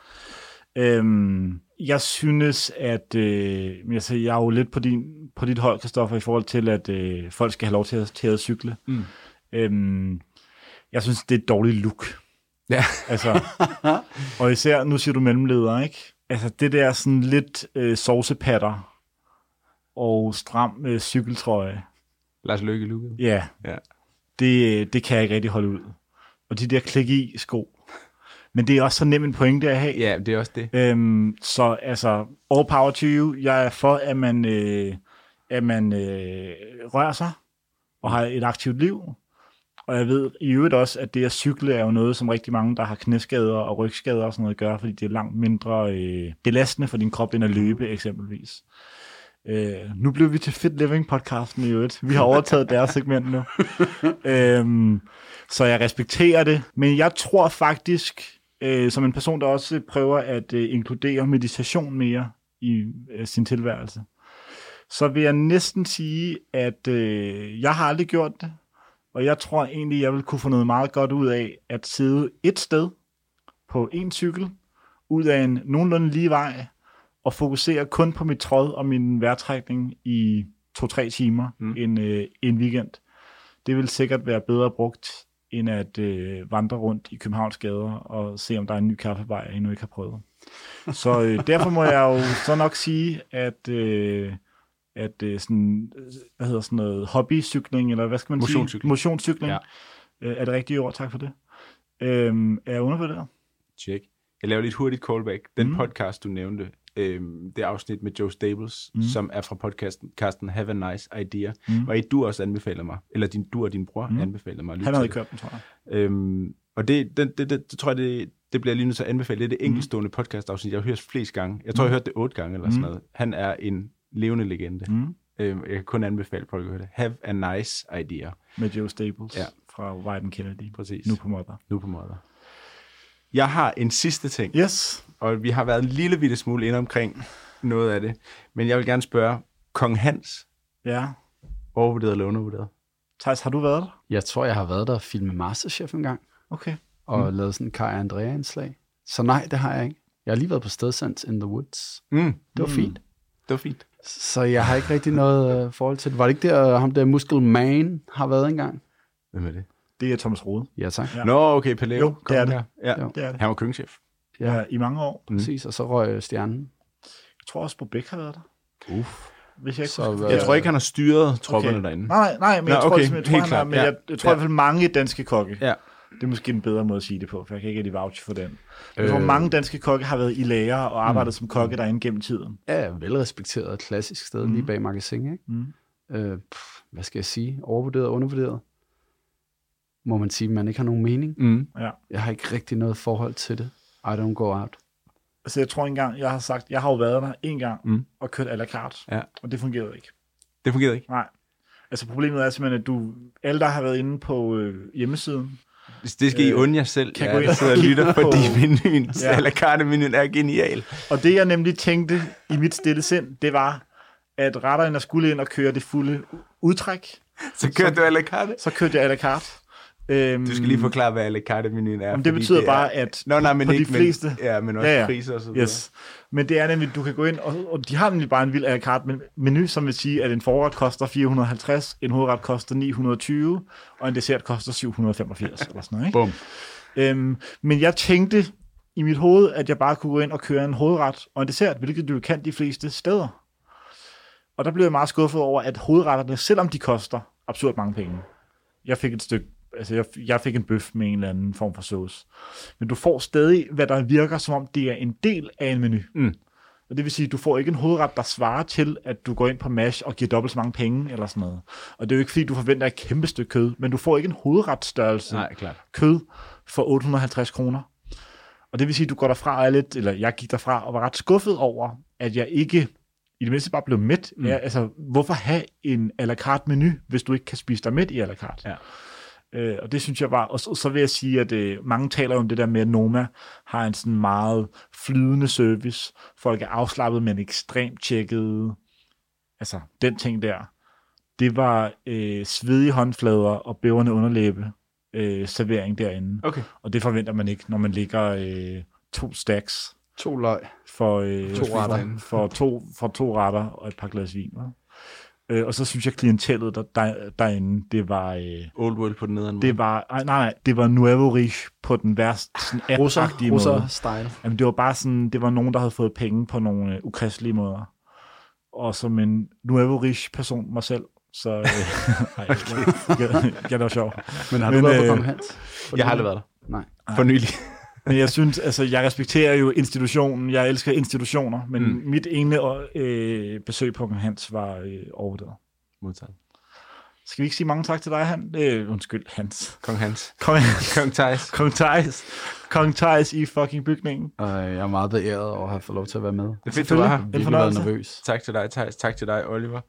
Øhm, jeg synes, at øh, altså, jeg er jo lidt på, din, på dit hold, Kristoffer, i forhold til, at øh, folk skal have lov til at, til at cykle. Mm. Øhm, jeg synes, det er et dårligt look. Ja. Altså, og især, nu siger du mellemleder, ikke? Altså, det der sådan lidt øh, sovsepatter og stram øh, cykeltrøje, Lars Løkke Lukke. ja, Ja. det, det kan jeg ikke rigtig holde ud. Og de der klik i sko. Men det er også så nem en pointe at have. ja, det er også det. Øhm, så altså, all power to you. Jeg er for, at man, øh, at man øh, rører sig og har et aktivt liv. Og jeg ved i øvrigt også, at det at cykle er jo noget, som rigtig mange, der har knæskader og rygskader og sådan noget, gør, fordi det er langt mindre øh, belastende for din krop, end at løbe eksempelvis. Øh, nu blev vi til Fit Living podcasten i øvrigt. Vi har overtaget [LAUGHS] deres segment nu. øhm, så jeg respekterer det. Men jeg tror faktisk, øh, som en person, der også prøver at øh, inkludere meditation mere i øh, sin tilværelse, så vil jeg næsten sige, at øh, jeg har aldrig gjort det, og jeg tror egentlig, jeg vil kunne få noget meget godt ud af at sidde et sted på en cykel, ud af en nogenlunde lige vej, og fokusere kun på mit tråd og min vejrtrækning i to-tre timer mm. en, øh, en weekend. Det vil sikkert være bedre brugt, end at øh, vandre rundt i Københavns gader og se, om der er en ny kaffebar, jeg endnu ikke har prøvet. Så øh, [LAUGHS] derfor må jeg jo så nok sige, at, øh, at øh, sådan, hvad hedder sådan noget, hobbycykling, eller hvad skal man Motionscykling. sige? Motionscykling. Ja. Øh, er det rigtige ord? Tak for det. Øh, er jeg undervurderet? Check. Jeg laver lidt hurtigt callback. Den mm. podcast, du nævnte, øhm, det afsnit med Joe Stables, Mm. mm. som er fra podcasten podcasten Have a Nice Idea, Mm. mm. og et du også anbefaler mig, eller din, du og din bror Mm. mm. anbefaler mig. at lytte Han havde hørt den, tror jeg. Øhm, og det, det, det, det, det, tror jeg, det, det bliver lige nødt til at anbefale. Det er det Mm. enkeltstående podcast-afsnit, jeg har hørt flest gange. Jeg tror, jeg har hørt det otte gange eller sådan Mm. noget. Han er en levende legende. Mm. Øhm, jeg kan kun anbefale folk at høre det. Have a Nice Idea. Med Joe Staples Ja. fra and Kennedy. Præcis. Nu på Mother. nu på måde. Jeg har en sidste ting. Yes. Og vi har været en lille bitte smule inde omkring noget af det. Men jeg vil gerne spørge, Kong Hans, Ja. overvurderet eller undervurderet? Thijs, har du været der? Jeg tror, jeg har været der og filmet Masterchef en gang, Okay. og mm. lavet sådan en Kai Andrea-indslag. Så nej, det har jeg ikke. Jeg har lige været på Stedsands in the Woods. Mm, Det var Mm. fint. det var fint. Så jeg har ikke rigtig noget øh, forhold til det. Var det ikke der, ham der Muscle Man har været engang? Hvem er det? Det er Thomas Rode. Ja, tak. Ja. Nå, okay, Paleo. Jo, det er Kom det. her. Ja. Jo. Det er det. Han var køkkenchef. Ja, i mange år. Mm. Præcis, og så røg øh, stjernen. Jeg tror også, Bobek har været der. Uff. Hvis jeg ikke Så husker hvad- Jeg tror ikke, han har styret tropperne Okay. derinde. Nej, nej, men Nå, jeg tror, okay, jeg, jeg tror, helt han klart, men ja. jeg, jeg tror Ja. i hvert fald mange danske kokke. Ja. Det er måske en bedre måde at sige det på, for jeg kan ikke rigtig vouch for den. Jeg tror, Øh. mange danske kokke har været i lærer og arbejdet som kokke derinde gennem tiden. Ja, velrespekteret klassisk sted, mm. lige bag magasin, ikke? Mm. Øh, pff, hvad skal jeg sige? Overvurderet og undervurderet? Må man sige, at man ikke har nogen mening? Mm. Ja. Jeg har ikke rigtig noget forhold til det. I don't go out. Altså, jeg tror engang, jeg har sagt, jeg har jo været der en gang Mm. og kørt à la carte, Ja. og det fungerede ikke. Det fungerede ikke. Nej. Altså problemet er simpelthen, at du, alle der har været inde på øh, hjemmesiden, Hvis det skal I Øh, undre jer selv, kan ja, gå ind og og lytter, på- fordi menuen, [LAUGHS] Ja. eller kartemenuen er genial. Og det, jeg nemlig tænkte i mit stille sind, det var, at retterne skulle ind og køre det fulde udtræk. Så kørte du à la carte. Så kørte jeg à la carte. Øhm, Du skal lige forklare, hvad la carte menuen er. Jamen, det betyder er- bare, at Nå, nej, men på ikke, de fleste... Men, ja, men også Ja, ja, priser og så videre. Yes. Men det er nemlig, du kan gå ind, og, og de har nemlig bare en vild à la carte men- menu, som vil sige, at en forret koster 450, en hovedret koster 920, og en dessert koster 785, eller sådan noget, ikke? Bum. Øhm, men jeg tænkte i mit hoved, at jeg bare kunne gå ind og køre en hovedret og en dessert, hvilket du kan de fleste steder. Og der blev jeg meget skuffet over, at hovedretterne, selvom de koster absurd mange penge, jeg fik et stykke, altså jeg, jeg fik en bøf med en eller anden form for sauce, men du får stadig, hvad der virker som om, det er en del af en menu. Mm. Og det vil sige, at du får ikke en hovedret, der svarer til, at du går ind på MASH og giver dobbelt så mange penge, eller sådan noget. Og det er jo ikke, fordi du forventer et kæmpe stykke kød, men du får ikke en hovedretstørrelse Nej, klart. kød for 850 kroner. Og det vil sige, at du går derfra og er lidt, eller jeg gik derfra og var ret skuffet over, at jeg ikke i det mindste bare blev mæt. Mm. Ja, altså, hvorfor have en à la carte menu, hvis du ikke kan spise dig mæt i à la carte? Ja. Øh, og det synes jeg var, og så, så vil jeg sige, at øh, mange taler om det der med, at Noma har en sådan meget flydende service. Folk er afslappet, men ekstremt tjekket. Altså, den ting der. Det var øh, svedige håndflader og bæverne underlæbe øh, servering derinde. Okay. Og det forventer man ikke, når man ligger øh, to stacks To løg. for, øh, To for, retter. for, to, for to retter og et par glas vin. hva'? Øh, og så synes jeg, klientellet der, der, derinde, det var... Øh, Old World på den nederen det var, ej, nej, nej, det var Nuevo Riche på den værste, sådan Russer, russer style. Jamen, det var bare sådan, det var nogen, der havde fået penge på nogle øh, ukristelige måder. Og som en Nuevo Riche person, mig selv, så... Øh, [LAUGHS] ej, jeg, jeg, jeg, det var sjov. Men har Men, du været øh, på Kong Hans? Jeg har aldrig været der. Nej. For nylig. Men jeg synes, altså, jeg respekterer jo institutionen. Jeg elsker institutioner, men mm. Mit ene øh, besøg på Kong Hans var øh, overvurderet. Modtaget. Skal vi ikke sige mange tak til dig, Han? Øh, undskyld, Hans. Kong Hans. Kong Hans. [LAUGHS] Kong Thijs. Kong Thijs. Kong Thijs i fucking bygningen. Og jeg er meget beæret over at have fået lov til at være med. Det er fedt, du var her. Virkelig været nervøs. Tak til dig, Thijs. Tak til dig, Oliver.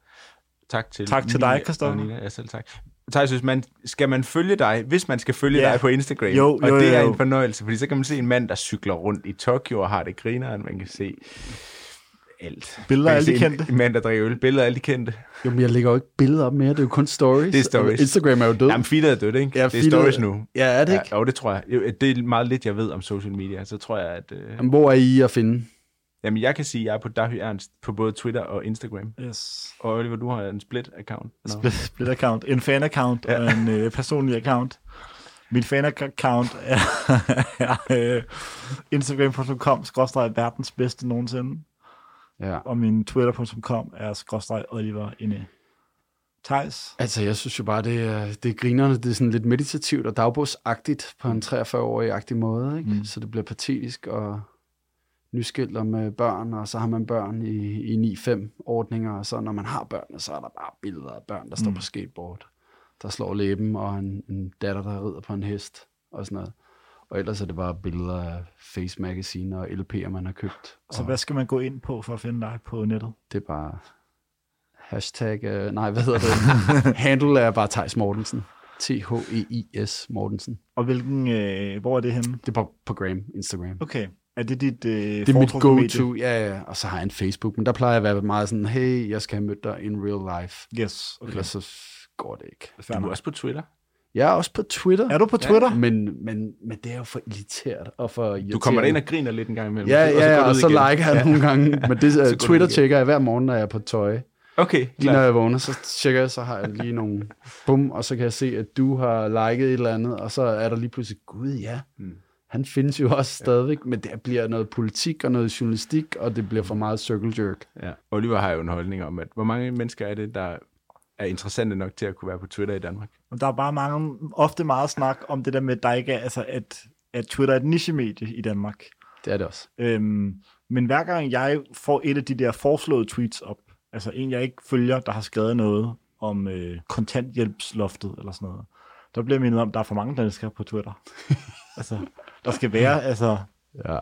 Tak til, Tak til Nina dig, Christoffer. Ja, selv tak. Thijs, man, skal man følge dig, hvis man skal følge Ja. dig på Instagram, Jo, og jo, det er jo. en fornøjelse, fordi så kan man se en mand, der cykler rundt i Tokyo og har det grineren, man kan se alt. Billeder af alle de kendte. En, mand, der drikker øl. Billeder af alle de kendte. Jo, men jeg lægger jo ikke billeder op mere, det er jo kun stories. Det er stories. Instagram er jo død. Jamen, feedet er dødt, ikke? Ja, det er stories nu. Ja, er det ikke? Ja, jo, det tror jeg. Jo, Det er meget lidt, jeg ved om social media. Så tror jeg, at... Øh, Jamen, hvor er I at finde? Jamen, jeg kan sige, at jeg er på Dahy Ernst på både Twitter og Instagram. Yes. Og Oliver, du har en split-account. Nå. Split, split account. En fan-account Ja. og en [LAUGHS] øh, personlig account. Min fan-account er, [LAUGHS] er øh, instagram.com skråstreg verdens bedste nogensinde. Ja. Og min twitter.com er skråstreg Oliver Inde. Thijs? Altså, jeg synes jo bare, det er, det er grinerne. Det er sådan lidt meditativt og dagbogsagtigt på en 43-årig-agtig måde. Ikke? Mm. Mm. Så det bliver patetisk og nyskilter med børn, og så har man børn i, i 9-5-ordninger, og så når man har børn, så er der bare billeder af børn, der står Mm. på skateboard, der slår læben, og en, en datter, der rider på en hest, og sådan noget. Og ellers er det bare billeder af Face Magazine og LP'er, man har købt. Så og hvad skal man gå ind på for at finde dig på nettet? det er bare hashtag, øh, nej, hvad hedder det? [LAUGHS] Handle er bare Thijs Mortensen. T-H-E-I-S Mortensen. Og hvilken, øh, hvor er det henne? Det er på, på Gram, Instagram. Okay. Er det dit øh, Det er mit go-to, ja, ja. Og så har jeg en Facebook, men der plejer jeg at være meget sådan, hey, jeg skal have mødt dig in real life. Yes, Okay. Ellers så går det ikke. Du er også på Twitter. Jeg er også på Twitter. Er du på Twitter? Men, men, men det er jo for elitært og for irriterende. Du kommer ind og griner lidt en gang imellem. Ja, og så ja, ja, og så liker jeg Ja. nogle gange. [LAUGHS] Men det, uh, Twitter tjekker jeg hver morgen, når jeg er på tøj. Okay, Lige klar. når jeg vågner, så tjekker jeg, så har jeg lige nogle bum, og så kan jeg se, at du har liket et eller andet, og så er der lige pludselig, gud ja, Mm. Han findes jo også stadigvæk, men det bliver noget politik og noget journalistik, og det bliver for meget circle jerk. Ja. Oliver har jo en holdning om, at hvor mange mennesker er det, der er interessante nok til at kunne være på Twitter i Danmark? Og der er bare mange, ofte meget snak om det der med, at der ikke er, altså at, at Twitter er et niche-medie i Danmark. Det er det også. Øhm, men hver gang jeg får et af de der foreslåede tweets op, altså en jeg ikke følger, der har skrevet noget om øh, kontanthjælpsloftet eller sådan noget, der bliver mindet om, at der er for mange danskere på Twitter. [LAUGHS] altså, der skal være [LAUGHS] altså Ja,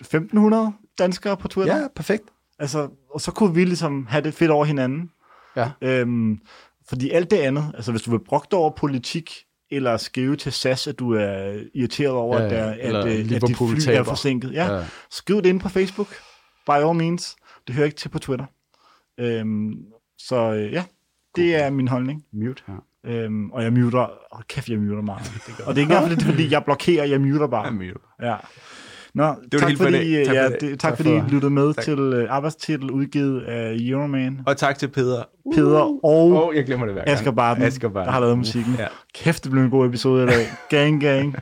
1500 danskere på Twitter. ja perfekt. Altså, og så kunne vi ligesom have det fedt over hinanden. Ja. Øhm, fordi alt det andet, altså hvis du vil brugte over politik, eller skrive til SAS, at du er irriteret over, Ja, at, ja. der, Eller at, øh, at dit fly er forsinket. Ja, Ja. Skriv det ind på Facebook, by all means. Det hører ikke til på Twitter. Øhm, så øh, ja, det er min holdning. Mute her. Øhm, og jeg muter, oh, kæft, jeg muter meget. [LAUGHS] og det er ikke engang, fordi, det jeg blokerer, jeg muter bare. Jamen, jo. Ja. Nå, var det tak, hele for i fordi. Tak ja, det, tak, Tak fordi for- I lyttede med Tak. til uh, arbejdstitel udgivet af Euroman. Og tak til Peder. Peder og Og jeg glemmer det hver gang. Asger Barton, Asger Barton. der har lavet musikken. Ja. Kæft, det blev en god episode i dag. Gang, gang.